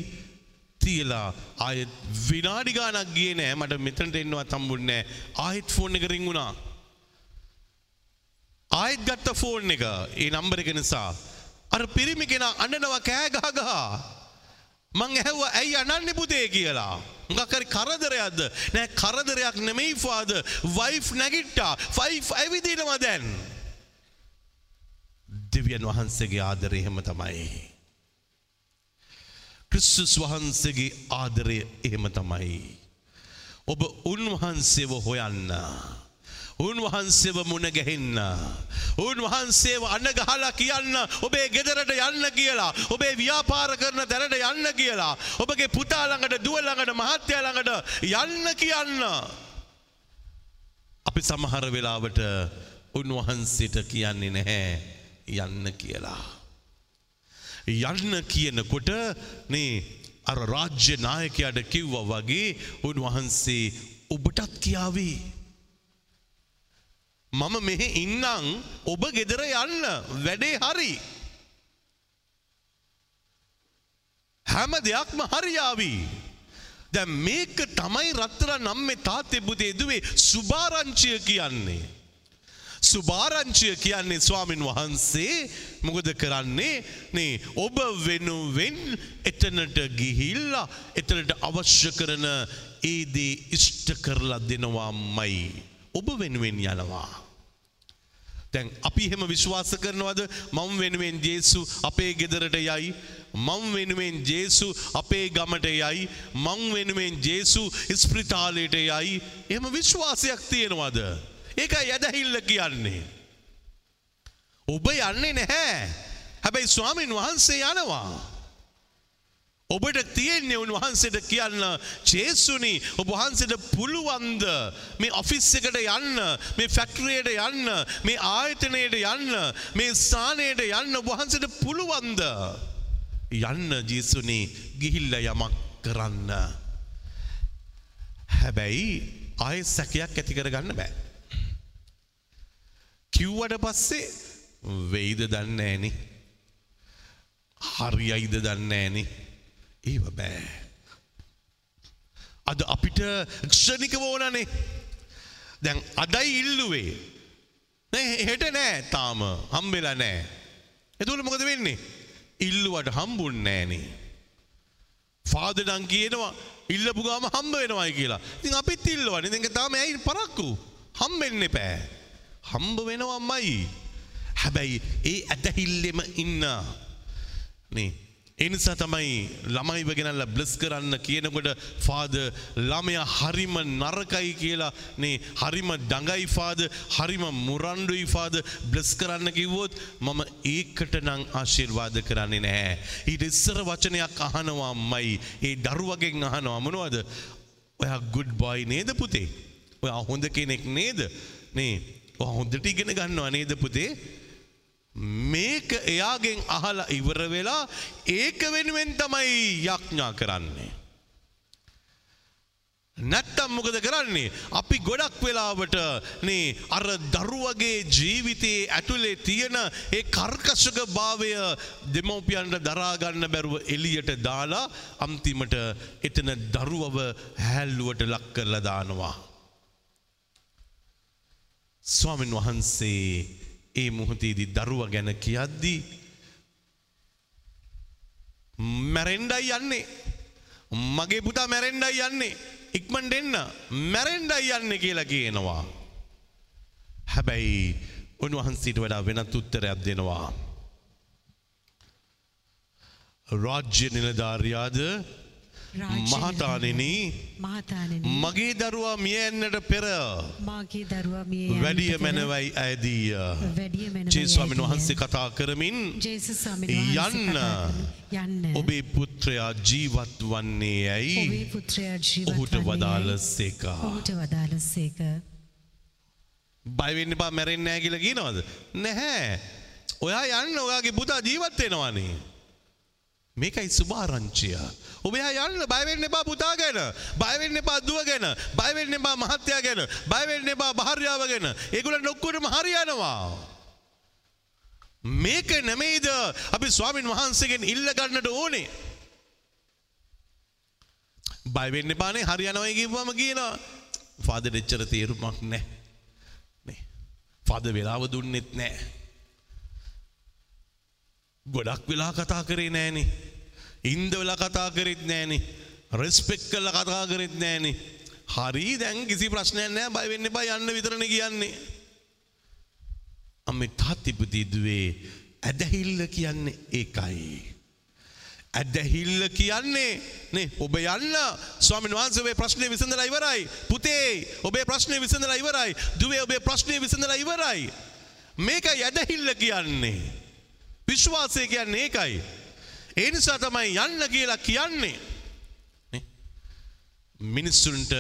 තියලා ආයෙත් විනාඩි ගාණක් ගියේ නෑ මට මෙතනට එන්නවා තම්බුන්නේ නෑ ආයෙත් ෆෝන් එක රින් වුණා. ආයෙත් ගත්ත ෆෝන් එක ඒ නම්බර එක නිසා අර පිරිමි කෙනා අඬනවා කෑ ගහ ගහ මං ඇහැව්වා ඇයි අනන්නේ පුතේ කියලා. මොකක් හරි කරදරයක්ද? නෑ කරදරයක් නෙමෙයි ෆාද. වයිෆ් නැගිට්ටා. ෆයිෆ් ඇවිදිනවා දැන්. දෙවියන් වහන්සේගේ ආදරය එහෙම තමයි. ක්‍රිස්තුස් වහන්සේගේ ආදරය එහෙම තමයි. ඔබ උන්වහන්සේව හොයන්න. උන්වහන්සේව මුණ ගැහෙන්න. උන්වහන්සේව අන්න ගහලා කියන්න ඔබේ ගෙදරට යන්න කියලා. ඔබේ ව්‍යාපාර කරන තැනට යන්න කියලා. ඔබගේ පුතා ළඟට දුව ළඟට මහත්තයා ළඟට යන්න කියන්න. අපි සමහර වෙලාවට උන්වහන්සේට කියන්නේ නැහැ යන්න කියලා. යන්න කියනකොට නේ අර රාජ්‍ය නායකයාට කිව්වා වගේ උන්වහන්සේ ඔබටත් කියාවේ. මම මෙහෙ ඉන්නං ඔබ ගෙදර යන්න වැඩේ හරි. හැම දෙයක්ම හරියාවී. දැ මේක තමයි රත්තර නම් මේ තාත්තෙ පුතේ දුවේ සුභාරංචිය කියන්නේ. සුභාරංචිය කියන්නේ ස්වාමින් වහන්සේ මොකද කරන්නේ නේ ඔබ වෙනුවෙන් එතනට ගිහිල්ලා එතනට අවශ්‍ය කරන ඒදේ ඉෂ්ට කරලා දෙනවා මයි. ඔබ වෙනුවෙන් යනවා. දැන් අපි එහෙම විශ්වාස කරනවද මම වෙනුවෙන් ජේසු අපේ ගෙදරට යයි මං වෙනුවෙන් ජේසු අපේ ගමට යයි මං වෙනුවෙන් ජේසු ස්ප්‍රිතාලයට යයි එම විශ්වාසයක් තියෙනවද. ඒකයි ඇදහිල්ල කියන්නේ. ඔබ යන්නේ නැහැ. හැබැයි ස්වාමීන් වහන්සේ යනවා. ඔබට තියෙන්නේ උන්වහන්සේට කියන්න චේසුනි ඔබ වහන්සේට පුළුවන්ද මේ ඔෆිස් එකට යන්න මේ ෆැක්ටරියට යන්න මේ ආයතනයට යන්න මේ ස්ථානයට යන්න ඔබ වහන්සේට පුළුවන්ද? යන්න ජේසුනි ගිහිල්ල යමක් කරන්න. හැබැයි ආය සැකයක් ඇති කරගන්න බෑ. කිව්වට පස්සේ වෙයිද දන්න ඇනි හරියයිද දන්න ඇනි ඒව බෑ. අද අපිට ක්ෂණික ඕනනේ දැන් අදයි ඉල්ලුවේ හෙට නෑ තාම හම්බෙලා නෑ. එතුළ මොකද වෙන්නේ. ඉල්ලුවට හම්බුන් නෑනේ. ෆාදඩං කියනවා ඉල්ලපු ගාම හම්බ වෙනවයි කියලා. ඉතින් අපිත් ඉල්ලවන දෙක තාම ඇයි පරක්කු හම්බෙන්න පෑ. හම්බ වෙනවම්මයි. හැබැයි ඒ ඇතහිල්ලෙම ඉන්න. නේ එනිසා තමයි ළමයිව ගෙනල්ල බ්ලස් කරන්න කියනකොට ෆාද ළමය හරිම නරකයි කියලා නේ හරිම ඩඟයි ෆාද හරිම මුරන්ඩුයි ෆාද බ්ලස් කරන්න කිව්වොත් මම ඒකට නං ආශිර්වාද කරන්නේ නැහැ. ඊට ඉස්සර වචනයක් අහනවා අම්මයි ඒ දරුවගෙන් අහනවා. මොනවද? ඔයා ගුඩ් බොයි නේද පුතේ? ඔයා හොඳ කෙනෙක් නේද? නේ හොඳට ඉගෙන ගන්නවා නේද පුතේ? මේක එයාගෙන් අහලා ඉවර වෙලා ඒක වෙනුවෙන් තමයි යක්ඥා කරන්නේ. නැත්තම් මොකද කරන්නේ අපි ගොඩක් වෙලාවට නේ අර දරුවගේ ජීවිතයේ ඇතුලේ තියෙන ඒ කර්කශක භාවය දෙමව්පියන්ට දරාගන්න බැරුව එළියට දාලා අන්තිමට එතන දරුවව හැල්ලුවට ලක් කරලා දානවා. ස්වාමින් වහන්සේ ඒ මොහොතේදී දරුව ගැන කියද්දී මැරෙන්ඩයි යන්නේ මගේ පුතා මැරෙන්ඩයි යන්නේ ඉක්මන් දෙන්න මැරෙන්ඩයි යන්න කියලා කියනවා. හැබැයි උන්වහන්සේට වඩා වෙනත් උත්තරයක් දෙනවා. රාජ්‍ය නිලධාරයාද මහතානෙන මගේ දරුවා මිය එන්නට පෙර වැඩිය මැනවයි ඇදී වැඩිය මැන ජේස්වාමින් වහන්සේ කතා කරමින් යන්න ඔබේ පුත්‍රයා ජීවත් වන්නේ ඇයි ඔහුට ඇයි? සේකා. ඔහුට වදාළසේක බයිවෙන්න පා මැරෙන් නෑ කියල කියනවද. නැහැ. ඔයා යන්න ඔයාගේ පුතා ජීවත් වෙනවානේ. මේකයි සුභාරංචිය. ඔබයා යන්න බයවෙන්න එපා පුතා ගැන බයවෙන්න එපා දුව ගැන බයවෙන්න එපා මහත්තයා ගැන බයවෙන්න එපා භාර්යාව ගැන ඒගුල නොක්කුටම හරියනවා. මේක නැමේද අපි ස්වාමින් වහන්සේගෙන් ඉල්ල ගන්නට ඕනේ. බයිවෙන්න පානේ හරියනවයි කිව්වම කියනවා ෆාද දෙච්චර තේරුමක් නෑ ෆද වෙලාව දුන්නෙත් නෑ. ගොඩක් වෙලා කතා කරේ නෑනෙ. ඉන්ද වෙලා කතා කරෙත් නෑනෙ. රෙස්පෙක් කල්ල කතා කරෙත් නෑනෙ. හරි දැන් කිසි ප්‍රශ්නයක් නෑ බයවෙන්න බා යන්න විතරණ කියන්නේ. අම්ම තාත්තිපතිදුවේ ඇදහිල්ල කියන්නේ ඒකයි. ඇදහිල්ල කියන්නේ නේ ඔබ යන්න ස්වාමින් වහන්සේ ප්‍රශ්නය විසඳලා ඉවරයි. පුතේ ඔබේ ප්‍රශ්නය විසඳලා ඉවරයි. දුවේ ඔබේ ප්‍රශ්නය විසඳලා ඉවරයි. මේකයි ඇදහිල්ල කියන්නේ. විශ්වාසය කියන්නේ ඒකයි. ඒ නිසා තමයි යන්න කියලා කියන්නේ. නේ? මිනිස්සුන්ට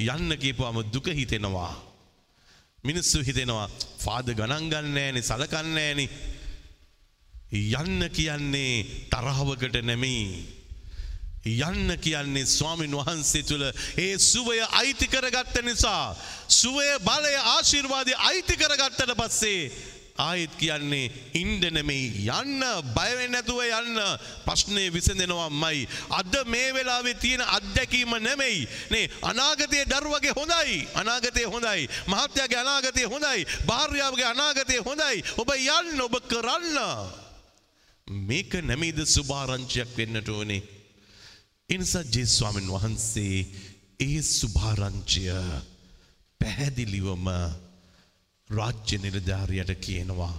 යන්න කියපුවාම දුක හිතෙනවා. මිනිස්සු හිතෙනවා ෆාද ගණන් ගන්නෑනේ සලකන්නෑනේ. යන්න කියන්නේ තරහවකට නෙමෙයි. යන්න කියන්නේ ස්වාමින් වහන්සේ තුළ ඒ සුවය අයිති කරගත්ත නිසා. සුවය බලය ආශිර්වාදය අයිති කරගත්තට පස්සේ. ආයෙත් කියන්නේ ඉන්ඩ නෙමෙයි යන්න බයවෙන් නැතුව යන්න ප්‍රශ්නය විසඳෙනවා මයි. අද මේ වෙලාවේ තියෙන අත්දැකීම නෙමෙයි. නේ අනාගතයේ දරුවගේ හොඳයි අනාගතය හොඳයි. මහත්‍යයාගේ අනාගතය හොඳයි. භාර්යාවගේ අනාගතය හොඳයි. ඔබ යන්න ඔබ කරන්න. මේක නැමේද සුභාරංචයක් වෙන්නට ඕනේ. එනිසා ජේස්වාමන් වහන්සේ ඒ සුභාරංචිය පැහැදිලිවම රාජ්‍ය නිලධාරයට කියනවා.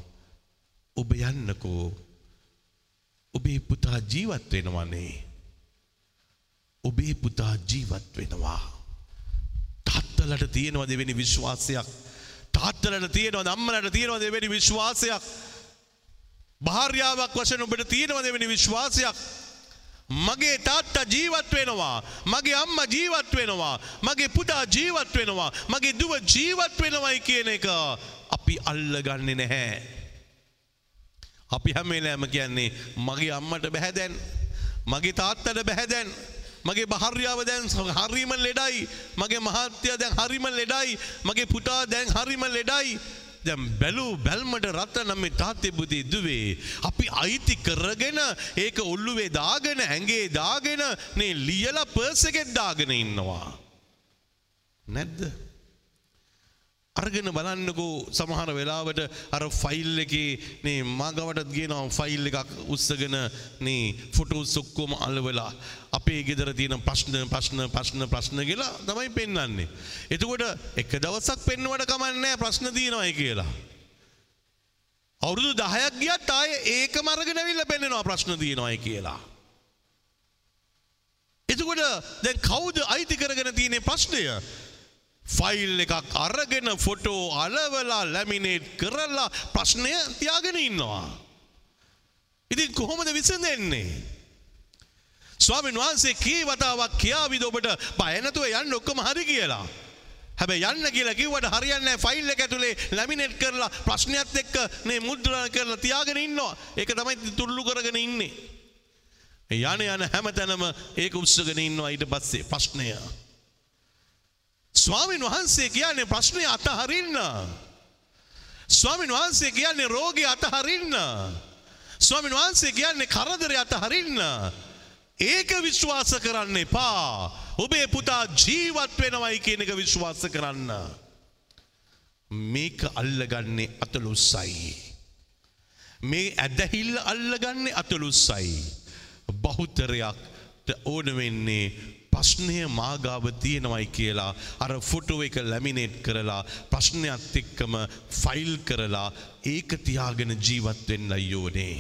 ඔබ යන්නකෝ ඔබේ පුතා ජීවත් වෙනවනේ. ඔබේ පුතා ජීවත් වෙනවා. තාත්තලට තියෙනවා දෙවෙනි විශ්වාසයක්. තාත්තලට තියෙනවා අම්මලට තියෙනවා දෙවෙනි විශ්වාසයක්. භාර්යාවක් වශයෙන් ඔබට තියෙනවා දෙවෙනි විශ්වාසයක්. මගේ තාත්තා ජීවත් වෙනවා. මගේ අම්ම ජීවත් වෙනවා. මගේ පුතා ජීවත් වෙනවා. මගේ දුව ජීවත් වෙනවයි කියන එක අපි අල්ලගන්නේ නැහැ. අපි හැමේලෑම කියන්නේ මගේ අම්මට බැහැදැන්. මගේ තාත්තට බැහැදැන්. මගේ භාර්යාව දැන් හරිම ලෙඩයි. මගේ මහත්ය දැන් හරිම ලෙඩයි. මගේ පුතා දැන් හරිම ලෙඩයි. දැම් බැලූ බැල්මට රත්ත නම්ම තාත්තෙබුදී දුවේ. අපි අයිති කරගෙන ඒක ඔල්ලුවේ දාගෙන ඇගේ දාගෙන නේ ලියල පර්සගෙත් දාගෙන ඉන්නවා. නැද්ද. අර්ගෙන බලන්නකෝ සමහර වෙලාවට අර ෆයිල් එකේ නේ මගවටත් ගෙනවා ෆයිල් එකක් උත්සගෙන නේ ෆොටෝ සොක්කෝම අලවෙලා අපේ ගෙදර තියෙන ප්‍රශ්න ප්‍රශ්න ප්‍රශ්න ප්‍රශ්න කියලා තමයි පෙන්වන්නේ. එතකොට එක දවසක් පෙන්වට කමන්නේ ප්‍රශ්න තියෙනවයි කියලා. අවුරුදු දහයක් ගියත් ආය ඒක මරගෙන ඇවිල්ලා පෙන්වනවා ප්‍රශ්න තියෙනවයි කියලා. එතකොට දැන් කවුද අයිති කරගෙන තියෙන ප්‍රශ්නය? ෆයිල් එකක් අරගෙන ෆොටෝ අලවලා ලැමිනේට් කරලා ප්‍රශ්නය තියාගෙන ඉන්නවා. ඉතින් කොහොමද විසඳෙන්නේ? ස්වාමීන් වහන්සේ කී වතාවක් කියාවිද ඔබට බය නැතුව යන්න ඔක්කොම හරි කියලා. හැබැයි යන්න කියලා කිව්වට හරියන්නේ නැහැ ෆයිල් එක ඇතුලේ ලැමිනේට් කරලා ප්‍රශ්නයත් එක්ක මේ මුද්‍රණය කරලා තියාගෙන ඉන්නවා. ඒක තමයි තුල්ලු කරගෙන ඉන්නේ. යන යන හැමතැනම ඒක උස්සගෙන ඉන්නවා ඊට පස්සේ ප්‍රශ්නය. ස්වාමීන් වහන්සේ කියන්නේ ප්‍රශ්නය අතහරින්න. ස්වාමීන් වහන්සේ කියන්නේ රෝගය අතහරින්න. ස්වාමීන් වහන්සේ කියන්නේ කරදරය අතහරින්න. ඒක විශ්වාස කරන්න එපා. ඔබේ පුතා ජීවත් වෙනවයි කියන එක විශ්වාස කරන්න. මේක අල්ලගන්නේ අතලුස්සයි. මේ ඇදහිල්ල අල්ලගන්නේ අතලුස්සයි. බහුතරයක් ඕන වෙන්නේ ප්‍රශ්නය මාගාව තියෙනවයි කියලා අර ෆොටෝ එක ලැමිනේට් කරලා ප්‍රශ්නයත් එක්කම ෆයිල් කරලා ඒක තියාගෙන ජීවත් වෙන්න අයියෝනේ.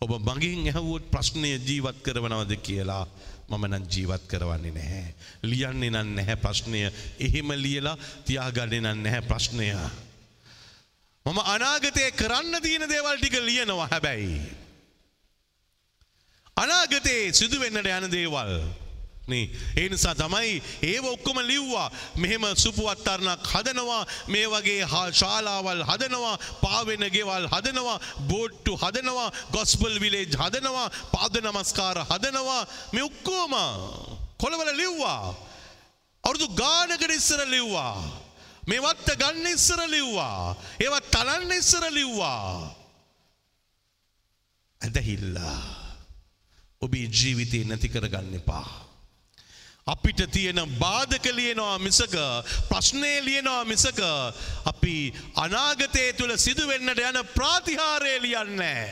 ඔබ මගින් ඇහවුවොත් ප්‍රශ්නය ජීවත් කරවනවද කියලා මම නම් ජීවත් කරවන්නේ නැහැ. ලියන්නේ නම් නැහැ ප්‍රශ්නය. එහෙම ලියලා තියාගන්නේ නම් නැහැ ප්‍රශ්නය. මම අනාගතයේ කරන්න තියෙන දේවල් ටික ලියනවා හැබැයි. අනාගතයේ සිදුවෙන්නට යන දේවල් නේ ඒ නිසා තමයි ඒව ඔක්කොම ලිව්වා. මෙහෙම සුපුවත්තරණක් හදනවා මේ වගේ ශාලාවල් හදනවා පාවෙන ගෙවල් හදනවා බෝට්ටු හදනවා ගොස්පල් විලේජ් හදනවා පාද නමස්කාර හදනවා. මේ ඔක්කොම කොළවල ලිව්වා. අවුරුදු ගානකට ඉස්සර ලිව්වා. මේ වත්ත ගන්න ඉස්සර ලිව්වා. ඒවත් තලන්න ඉස්සර ලිව්වා. ඇදහිල්ලා. ඔබේ ජීවිතේ නැති කරගන්න එපා. අපිට තියෙන බාධක ලියනවා මිසක ප්‍රශ්නය ලියනවා මිසක අපි අනාගතය තුළ සිදුවෙන්නට යන ප්‍රාතිහාරය ලියන්නේ.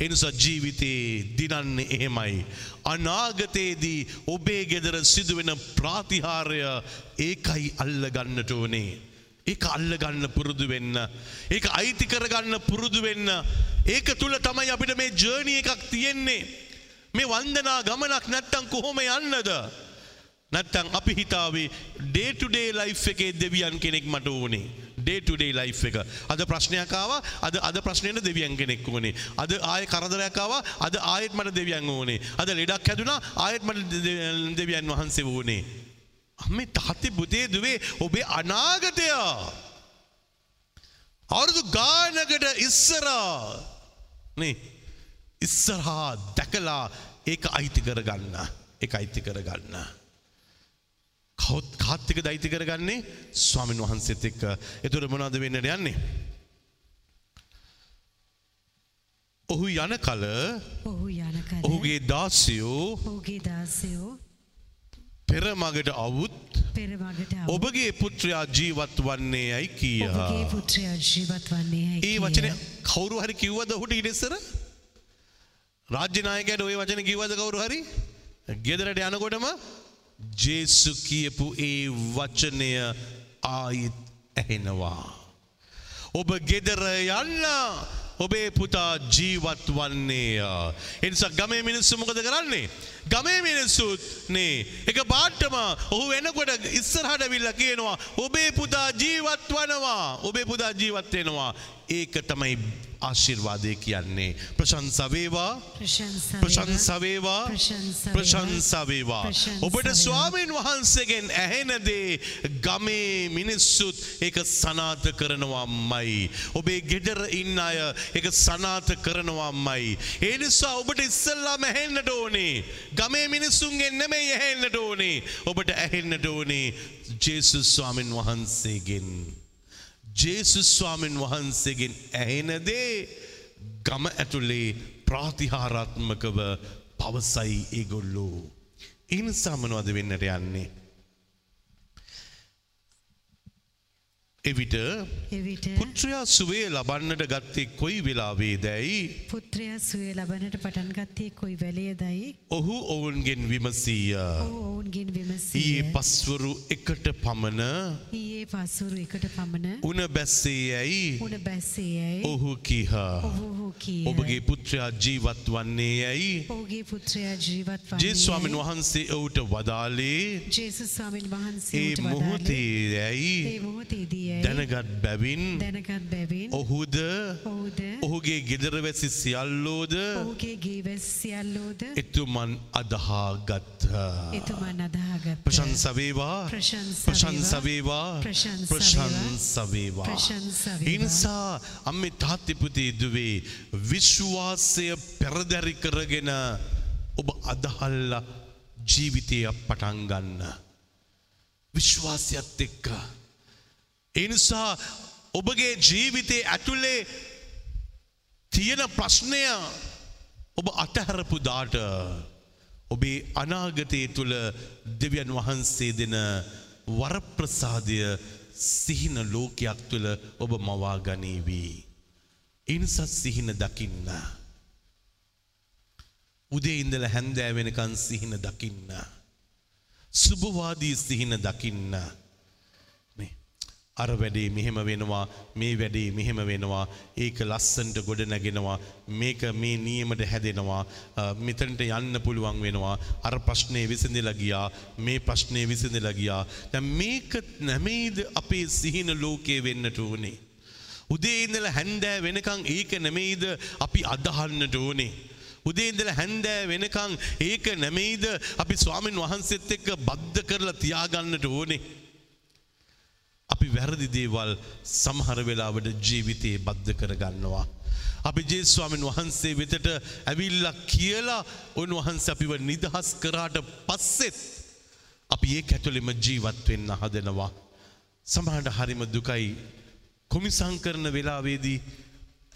එනිසා ජීවිතයේ දිනන්නේ එහෙමයි. අනාගතයේදී ඔබේ ගෙදර සිදුවෙන ප්‍රාතිහාරය ඒකයි අල්ලගන්නට ඕනේ. ඒක අල්ලගන්න පුරුදු වෙන්න. ඒක අයිති කරගන්න පුරුදු වෙන්න. ඒක තුළ තමයි අපිට මේ ජර්නි එකක් තියෙන්නේ. මේ වන්දනා ගමනක් නැත්තම් කොහොම යන්නද. නැත්තං අපි හිතාවේ ඩේටුඩේ ලයි් එකේ දෙවියන් කෙනෙක් මට ඕනේ. ඩේටුඩේ ලයි් එක. අද ප්‍රශ්නයකාව අද අද ප්‍රශ්නයට දෙවියන් කෙනෙක් වනේ. අද ආය කරදරයකාව අද ආයෙත් මට දෙවියන් ඕනේ. අද ලෙඩක් හැදුනා ආයෙත් මට දෙවියන් වහන්සේ වූනේ. අම්මේ තාත්තේ බුදේ දුවේ ඔබේ අනාගතය. අවුරුදු ගානකට ඉස්සරා නේ ඉස්සරහා දැකලා ඒක අයිති කරගන්න. එක අයිති කරගන්න. කවුත් කාත්තික දෛති කරගන්නේ ස්වාමින් වහන්සේත් එක්ක එතුර මොනාද වෙන්නට යන්නේ. ඔහු යන කල ඔහුගේ දාසයෝ පෙරමගට අවුත්. ඔබගේ පුත්‍රයා ජීවත් වන්නේ ඇයි කිය. ඒ. වචන කවුරු හරි කිව්වද ඔහුට ඉඩෙස්සර රාජ්‍යනායකයට ඔය වචන කිව්වද කවුරු හරි ගෙදරට යනකොටම ජේසු කියපු ඒ වචනය ආයිත් ඇහෙනවා. ඔබ ගෙදර යන්න ඔබේ පුතා ජීවත් වන්නේය. එනිසා ගමේ මිනිස්සු මොකද කරන්නේ. ගමේ මිනිස්සුත් නේ එක බාට්ටම ඔහු වෙනකොට ඉස්සරහට විල්ල කියනවා ඔබේ පුතා ජීවත් වනවා ඔබේ පුතා ජීවත් වෙනවා ඒක තමයි ආශිර්වාදය කියන්නේ ප්‍රශංසවේවා ප්‍රශංසා ප්‍රශංසවේවා ප්‍රශංසා ප්‍රශංසවේවා ප්‍රශංසා ඔබට. ස්වාමීන් වහන්සේගෙන් ඇහෙනදේ ගමේ මිනිස්සුත් ඒක සනාත කරනවාමයි. ඔබේ ගෙඩර ඉන්න අය එක සනාත කරනවාමයි. ඒ නිසා ඔබට ඉස්සල්ලාම ඇහෙන්නට ඕනේ. ගමේ මිනිස්සුන්ගෙන් නෙමෙයි ඇහෙන්නට ඕනේ. ඔබට ඇහෙන්නට ඕනේ ජේසුස් ස්වාමීන් වහන්සේගෙන්. ජේසුස් ස්වාමීන් වහන්සේගෙන් ඇහෙනදේ ගම ඇතුලේ ප්‍රාතිහාරාත්මකව පවසයි ඒගොල්ලෝ. එනිසා මොනවද වෙන්නට යන්නේ. එවිට පුත්‍රයා සුවේ ලබන්නට ගත්තේ කොයි වෙලාවේ දැයි පුත්‍රයා සුවේ ලබනට පටන් ගත්තේ කොයි වැලේදයි ඔහු ඔවුන්ගෙන් විමසීය. ඔවුන්ගෙන් ඊයේ. පස්වරු එකට පමණ ඊයේ පසුරු එකට පමණ උන බැස්සේ ඇයි? උණ බැස්සේ යැයි ඔහු කීහ. ඔහු කීය. ඔබගේ පුත්‍රයා ජීවත් වන්නේ ඇයි? ඔහුගේ පුත්‍රයා ජීවත් වන්නේ ජේස්වාමින් වහන්සේ ඔහුට වදාලේ ජේසුස් ස්වාමීන් වහන්සේ ඒ ඌට වදාළේ, මොහොතේ ඇයි? ඒ මොහොතේදී යැයි දැනගත් බැවින් දැනගත් බැවින් ඔහුද? ඔහුද? ඔහුගේ ගෙදරවැසි සියල්ලෝද? ඔහුගේ ගීවැස් සියල්ලෝද? එතුමන් අදහාගත්හ. එතුමන් අදහාගත් ප්‍රශංසවේවා ප්‍රශංසා ප්‍රශංසවේවා ප්‍රශංසා ප්‍රශංසවේවා. ප්‍රශංසා වේවා. ඉනිසා අම්මේ තාත්තිපුතේ දුවේ විශ්වාසය පෙරදැරි කරගෙන ඔබ අදහල්ල ජීවිතය පටන් ගන්න. විශ්වාසයත් එක්ක. එනිසා ඔබගේ ජීවිතේ ඇතුලේ තියෙන ප්‍රශ්නය ඔබ අතහැරපු දාට ඔබේ අනාගතය තුළ දෙවියන් වහන්සේ දෙන වරප්‍රසාදය සිහින ලෝකයක් තුළ ඔබ මවා ගනීවී. එනිසත් සිහින දකින්න. උදේ ඉඳල හැන්දෑ වෙනකන් සිහින දකින්න. සුභවාදී සිහින දකින්න. නේ. අර වැඩේ මෙහෙම වෙනවා මේ වැඩේ මෙහෙම වෙනවා ඒක ලස්සන්ට ගොඩ නැගෙනවා මේක මේ නියමට හැදෙනවා අ, මෙතනට යන්න පුළුවන් වෙනවා අර ප්‍රශ්නය විසඳලා ගියා මේ ප්‍රශ්නය විසඳලා ගියා දැන් මේක නැමෙයිද අපේ සිහින ලෝකයේ වෙන්නට ඕනේ උදේ ඉඳලා හැන්දෑ වෙනකන් ඒක නෙමෙයිද අපි අදහන්නට ඕනේ. උදේ ඉඳලා හැන්දෑ වෙනකන් ඒක නෙමෙයිද අපි ස්වාමින් වහන්සේත් එක්ක බද්ධ කරලා තියාගන්නට ඕනේ. අපි වැරදි දේවල් සමහර වෙලාවට ජීවිතයේ බද්ධ කරගන්නවා. අපි ජේ ස්වාමින් වහන්සේ වෙතට ඇවිල්ලා කියලා උන්වහන්සේ අපිව නිදහස් කරාට පස්සෙත් අපි ඒ ඇතුළෙම ජීවත් වෙන්න හදනවා. සමහරට හරිම දුකයි කොමිසං කරන වෙලාවේදී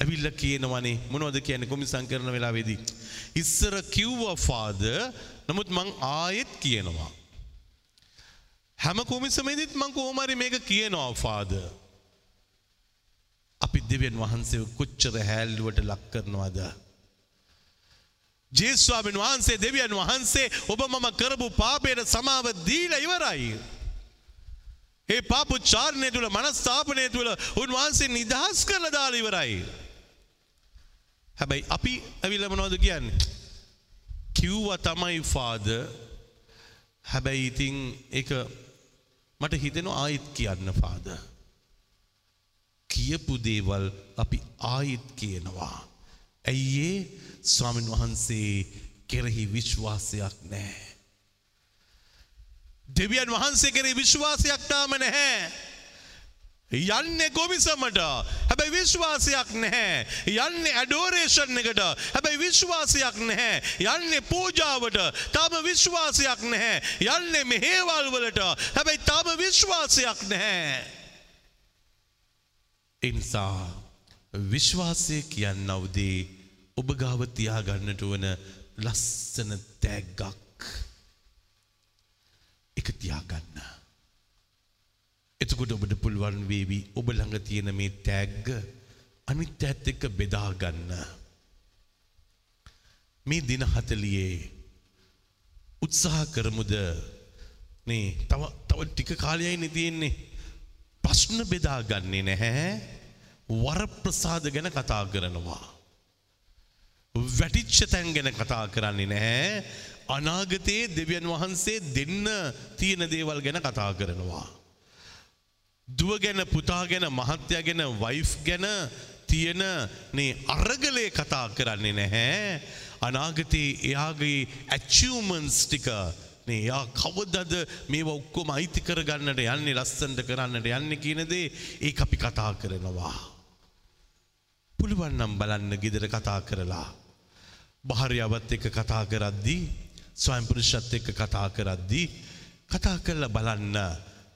ඇවිල්ල කියනවනේ මොනවද කියන කොමිසං කරන වෙලාවේදී. ඉස්සර කිව්ව ෆාද නමුත් මං ආයෙත් කියනවා. හැම කොමිසමේදීත් මං කොහොමරි මේක කියනවා ෆාද. අපි දෙවියන් වහන්සේ කොච්චර හැල්ලුවට ලක් කරනවද. ජේස්වාමෙන් වහන්සේ දෙවියන් වහන්සේ ඔබ මම කරපු පාපයට සමාව දීල ඉවරයි. ඒ පාපු චාරණය තුළ මනස්ථාපනය තුළ උන්වහන්සේ නිදහස් කරල දාල ඉවරයි. හැබැයි අපි ඇවිල්ල මොනවද කියන්නේ. කිව්ව තමයි ෆාද හැබැයි ඉතිං එක මට හිතෙන ආයිත් කියන්න ෆාද. කියපු දේවල් අපි ආයිත් කියනවා. ඇයිඒ ස්වාමින් වහන්සේ කෙරෙහි විශ්වාසයක් නෑ. දෙවියන් වහන්සේ කෙරේ විශ්වාසයක් තාම නැහැ. යන්නේ කොමිසමට හැබැයි විශ්වාසයක් නැහැ. යන්නේ ඇඩෝරේෂන් එකට හැබැයි විශ්වාසයක් නැහැ. යන්නේ පූජාවට තාම විශ්වාසයක් නැහැ. යන්නේ මෙහේවල් වලට හැබැයි තාම විශ්වාසයක් නැහැ. එනිසා විශ්වාසය කියන්නවදේ ඔබ ගාව තියාගන්නට වන ලස්සන තැග්ගක් එක තියාගන්න. එතකොට ඔබට පුළුවන් වේවි ඔබ ළඟ තියෙන මේ තෑග්ග අනිත් ඇත් එක්ක බෙදාගන්න. මේ දින හතලියේ උත්සාහ කරමුද නේ තව තව ටික කාලයයි නිතියෙන්නේ ප්‍රශ්න බෙදාගන්නේ නැහැ වරප්‍රසාද ගැන කතා කරනවා. වැටිච්ච තැන් ගැන කතා කරන්නේ නැහැ අනාගතයේ දෙවියන් වහන්සේ දෙන්න තියෙන දේවල් ගැන කතා කරනවා. දුව ගැන පුතා ගැන මහත්තය ගැන වයිෆ් ගැන තියෙන නේ අරගලේ කතා කරන්නේ නැහැ අනාගතයේ එයාගේ ඇචිවමන්ස් ටික නේ යා කවදද මේ ඔක්කොම අයිති කරගන්නට යන්නේ ලස්සන්ට කරන්නට යන්න කියනදේ ඒ අපි කතා කරනවා. පුළුවන්නම් බලන්න ගෙදර කතා කරලා. භාර්යාවත් එක්ක කතා කරද්දී ස්වයම්පුරුෂත් එක්ක කතා කරද්දී කතා කරලා බලන්න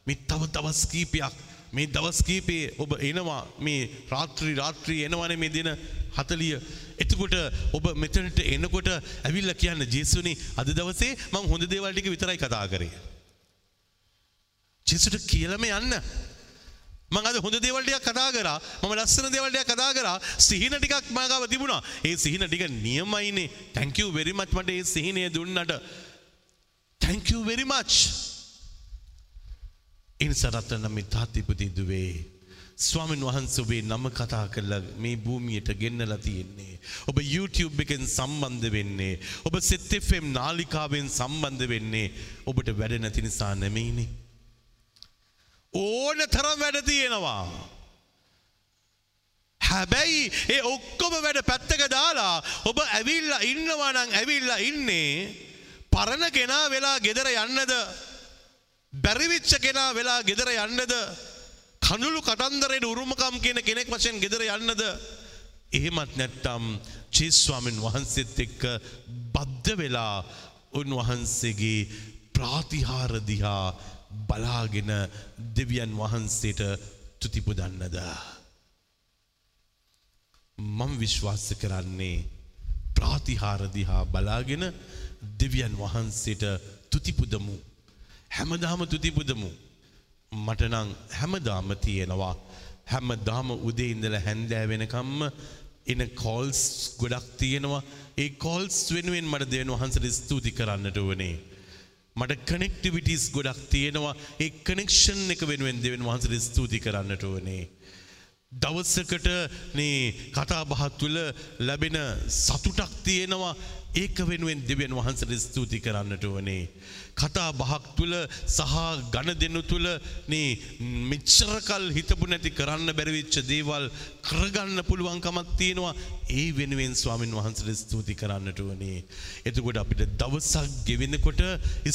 මේ තව දවස් කීපයක් මේ දවස් කීපේ ඔබ එනවා මේ රාත්‍රී රාත්‍රී එනවනේ මේ දින 40 එතකොට ඔබ මෙතනට එනකොට ඇවිල්ලා කියන්න ජේසුනි අද දවසේ මං හොඳ දේවල් ටික විතරයි කතා කරේ. ජේසුට කියලාම යන්න. මං අද හොඳ දේවල් ටිකක් කතා කරා. මම ලස්සන දේවල් ටිකක් කතා කරා. සිහින ටිකක් මාගාව තිබුණා. ඒ සිහින ටික නියමයිනේ. thank you very much මට ඒ සිහිනය දුන්නට. thank you very much. ඉනිසරත්තන මේ තාත්තිපති දුවේ. ස්වාමීන් වහන්සේ ඔබේ නම කතා කරලා මේ භූමියට ගෙන්නලා තියෙන්නේ. ඔබ YouTube එකෙන් සම්බන්ධ වෙන්නේ. ඔබ සෙත් FM නාලිකාවෙන් සම්බන්ධ වෙන්නේ. ඔබට වැඩ නැති නිසා නෙමෙයිනේ. ඕන තරම් වැඩ තියෙනවා. හැබැයි ඒ ඔක්කොම වැඩ පැත්තක දාලා ඔබ ඇවිල්ලා ඉන්නවා නම් ඇවිල්ලා ඉන්නේ පරණ කෙනා වෙලා ගෙදර යන්නද බැරිවිච්ච කෙනා වෙලා ගෙදර යන්නද කනුළු කතන්දරයට උරුමකම් කියන කෙනෙක් වශයෙන් ගෙදර යන්නද එහෙමත් නැත්තම් චේස්වාමෙන් වහන්සේත් එක්ක බද්ධ වෙලා උන්වහන්සේගේ ප්‍රාතිහාර දිහා බලාගෙන දෙවියන් වහන්සේට තුතිපුදන්නද. මම විශ්වාස කරන්නේ ප්‍රාතිහාර දිහා බලාගෙන දෙවියන් වහන්සේට තුතිපුදමු. හැමදාම තුතිපුදමු. මටනං හැමදාම තියෙනවා. හැමදාම උදේ ඉඳල හැන්දෑ වෙනකම්ම එන කෝල්ස් ගොඩක් තියෙනවා ඒ කෝල්ස් වෙනුවෙන් මට දෙවන් වහන්සට ස්තුති කරන්නට වනේ. මට කනෙක්ටිවිටස් ගොඩක් තියෙනවා ඒ කනෙක්ෂන් එක වෙනුවෙන් දෙවන් වහන්සට ස්තුති කරන්නට වනේ. දවස්සකට නේ කතා බහත් තුළ ලැබෙන සතුටක් තියෙනවා ඒක වෙනුවෙන් දෙවියන් වහන්සට ස්තුති කරන්නට වනේ. කතා බහක් තුළ සහ ගණ දෙනු තුළ නේ මෙච්චරකල් හිතපු නැති කරන්න බැරිවිච්ච දේවල් කරගන්න පුළුවන්කමක් තියෙනවා ඒ වෙනුවෙන් ස්වාමින් වහන්සට ස්තුති කරන්නට වනේ. එතකොට අපිට දවසක් ගෙවෙනකොට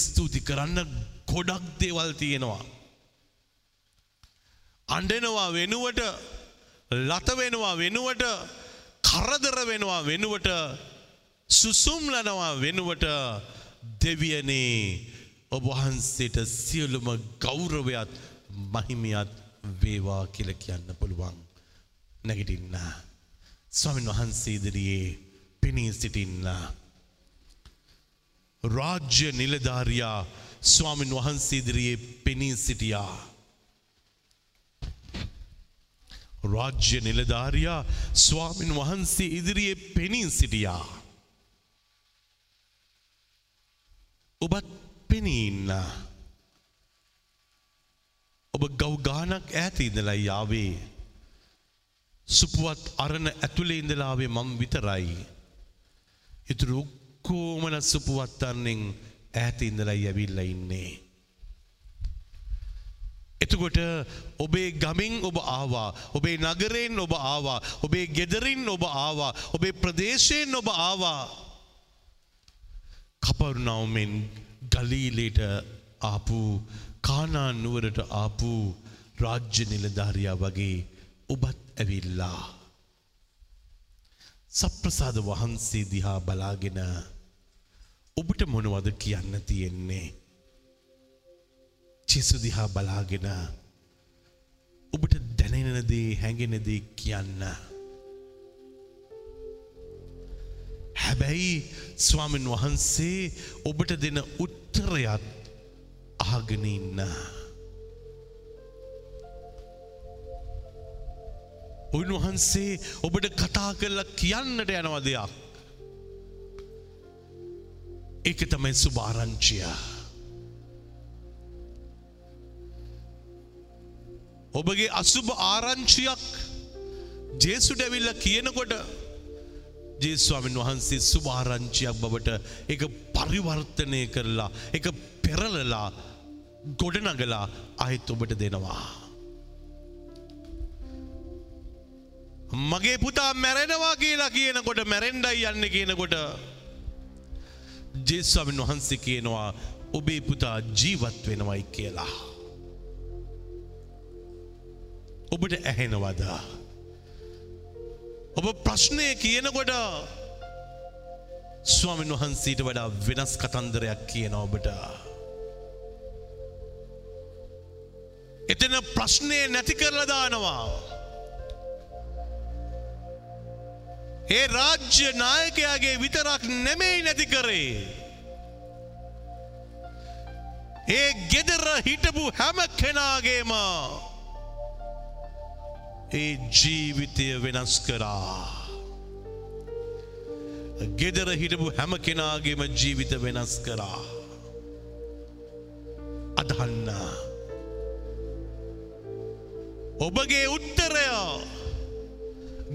ස්තුති කරන්න ගොඩක් දේවල් තියෙනවා. අන්ඩෙනවා වෙනුවට ලත වෙනවා වෙනුවට කරදර වෙනවා වෙනුවට සුසුම්ලනවා වෙනුවට දෙවියනේ ඔබවහන්සේට සියලුම ගෞරවයත් මහිමයත් වේවා කියල කියන්න පුළුවන් නැගිටින්න. ස්වමින් වහන්සේ ඉදිරියේ පෙනී සිටින්න. රාජ්‍ය නිලධාරයා ස්වාමින් වහන්සේ ඉදිරියේ පෙනී සිටියා. රාජ්‍ය නිලධාරයා ස්වාමින් වහන්සේ ඉදිරියේ පෙනී සිටියා. ඔබත් පෙනීන්න. ඔබ ගෞගානක් ඇත ඉඳලා යාවේ. සුපුවත් අරණ ඇතුළේ ඉඳලාවේ මං විතරයි. ඉතුරු ඔක්කෝමන සුපුවත්තන්නෙන් ඇත ඉඳලා යැවිල්ල ඉන්නේ. එතකොට ඔබේ ගමින් ඔබ ආවා ඔබේ නගරයෙන් ඔබ ආවා ඔබේ ගෙදරින් ඔබ ආවා ඔබේ ප්‍රදේශයෙන් ඔබ ආවා කපරුණවමෙන් ගලීලට ආපු කානා නුවරට ආපු රාජ්‍ය නිලධාරයා වගේ ඔබත් ඇවිල්ලා. සප්‍රසාද වහන්සේ දිහා බලාගෙන ඔබට මොනවද කියන්න තියෙන්නේ. චෙසු දිහා බලාගෙන ඔබට දැනෙනදේ හැඟෙනදේ කියන්න. හැබැයි ස්වාමීන් වහන්සේ ඔබට දෙන උත්තරයත් අහගෙන ඉන්න. උන්වහන්සේ ඔබට කතා කරලා කියන්නට යනව දෙයක්. ඒක තමයි සුභාරංචිය. ඔබගේ අසුභ ආරංචියක් ජේසුට ඇවිල්ල කියනකොට ජේස්වාමන් වහන්සේ සුභාරංචියක් බවට එක පරිවර්තනය කරලා එක පෙරලලා ගොඩනගලා අහිත් ඔබට දෙනවා. මගේ පුතා මැරෙනවා කියලා කියනකොට මැරෙන්ඩයි යන්න කියනකොට ජේස්වාමන් වහන්සේ කියනවා ඔබේ පුතා ජීවත් වෙනවයි කියලා. ඔබට ඇහෙනවද. ඔබ ප්‍රශ්නය කියනකොට ස්වාමීන් වහන්සීට වඩා වෙනස් කතන්දරයක් කියන ඔබට. එතන ප්‍රශ්නය නැති කරලදානවා. ඒ රාජ්‍ය නායකයාගේ විතරක් නෙමෙයි නැති කරේ. ඒ ගෙදර හිටපු හැම කෙනාගේම ඒ ජීවිතය වෙනස් කරා. ගෙදර හිටපු හැම කෙනාගේම ජීවිත වෙනස් කරා. අදහන්න. ඔබගේ උත්තරය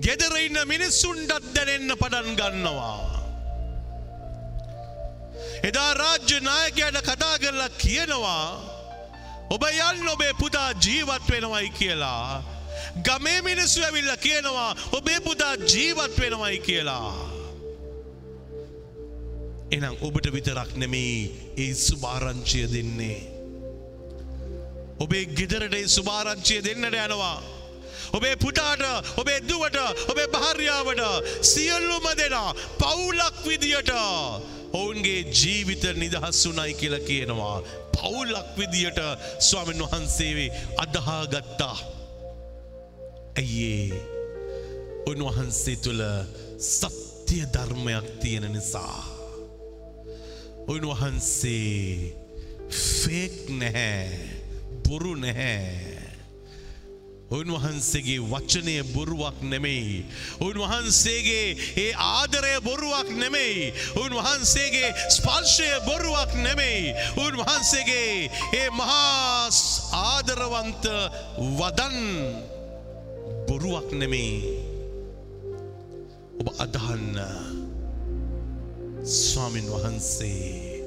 ගෙදර ඉන්න මිනිස්සුන්ටත් දැනෙන්න පටන් ගන්නවා. එදා රාජ්‍ය නායකයට කතා කරලා කියනවා ඔබ යන්න ඔබේ පුතා ජීවත් වෙනවයි කියලා. ගමේ මිනිස්සු ඇවිල්ල කියනවා ඔබේ පුතා ජීවත් වෙනවයි කියලා. එනම් ඔබට විතරක් නෙමෙයි ඒ සුභාරංචිය දෙන්නේ. ඔබේ ගෙදරට ඒ සුභාරංචිය දෙන්නට යනවා. ඔබේ පුතාට ඔබේ දුවට ඔබේ භාර්යාවට සියල්ලුම දෙනා පවුලක් විදියට ඔවුන්ගේ ජීවිත නිදහස් වුනයි කියලා කියනවා. පවුලක් විදියට ස්වාමීන් වහන්සේවේ අදහා ගත්තා. ඇයිඒ උන්වහන්සේ තුළ සත්‍යය ධර්මයක් තියෙන නිසා. උන්වහන්සේ ෆේක් නැහැ බොරු නැහැ. උන්වහන්සේගේ වචනය බොරුවක් නෙමෙයි. උන්වහන්සේගේ ඒ ආදරය බොරුවක් නෙමෙයි. උන්වහන්සේගේ ස්පර්ශය බොරුවක් නෙමෙයි. උන්වහන්සේගේ ඒ මහා ආදරවන්ත වදන් බොරුවක් නෙමෙයි. ඔබ අදහන්න ස්වාමින් වහන්සේ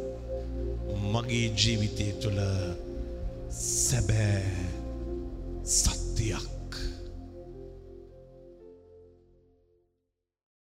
මගේ ජීවිතය තුළ සැබෑ සත්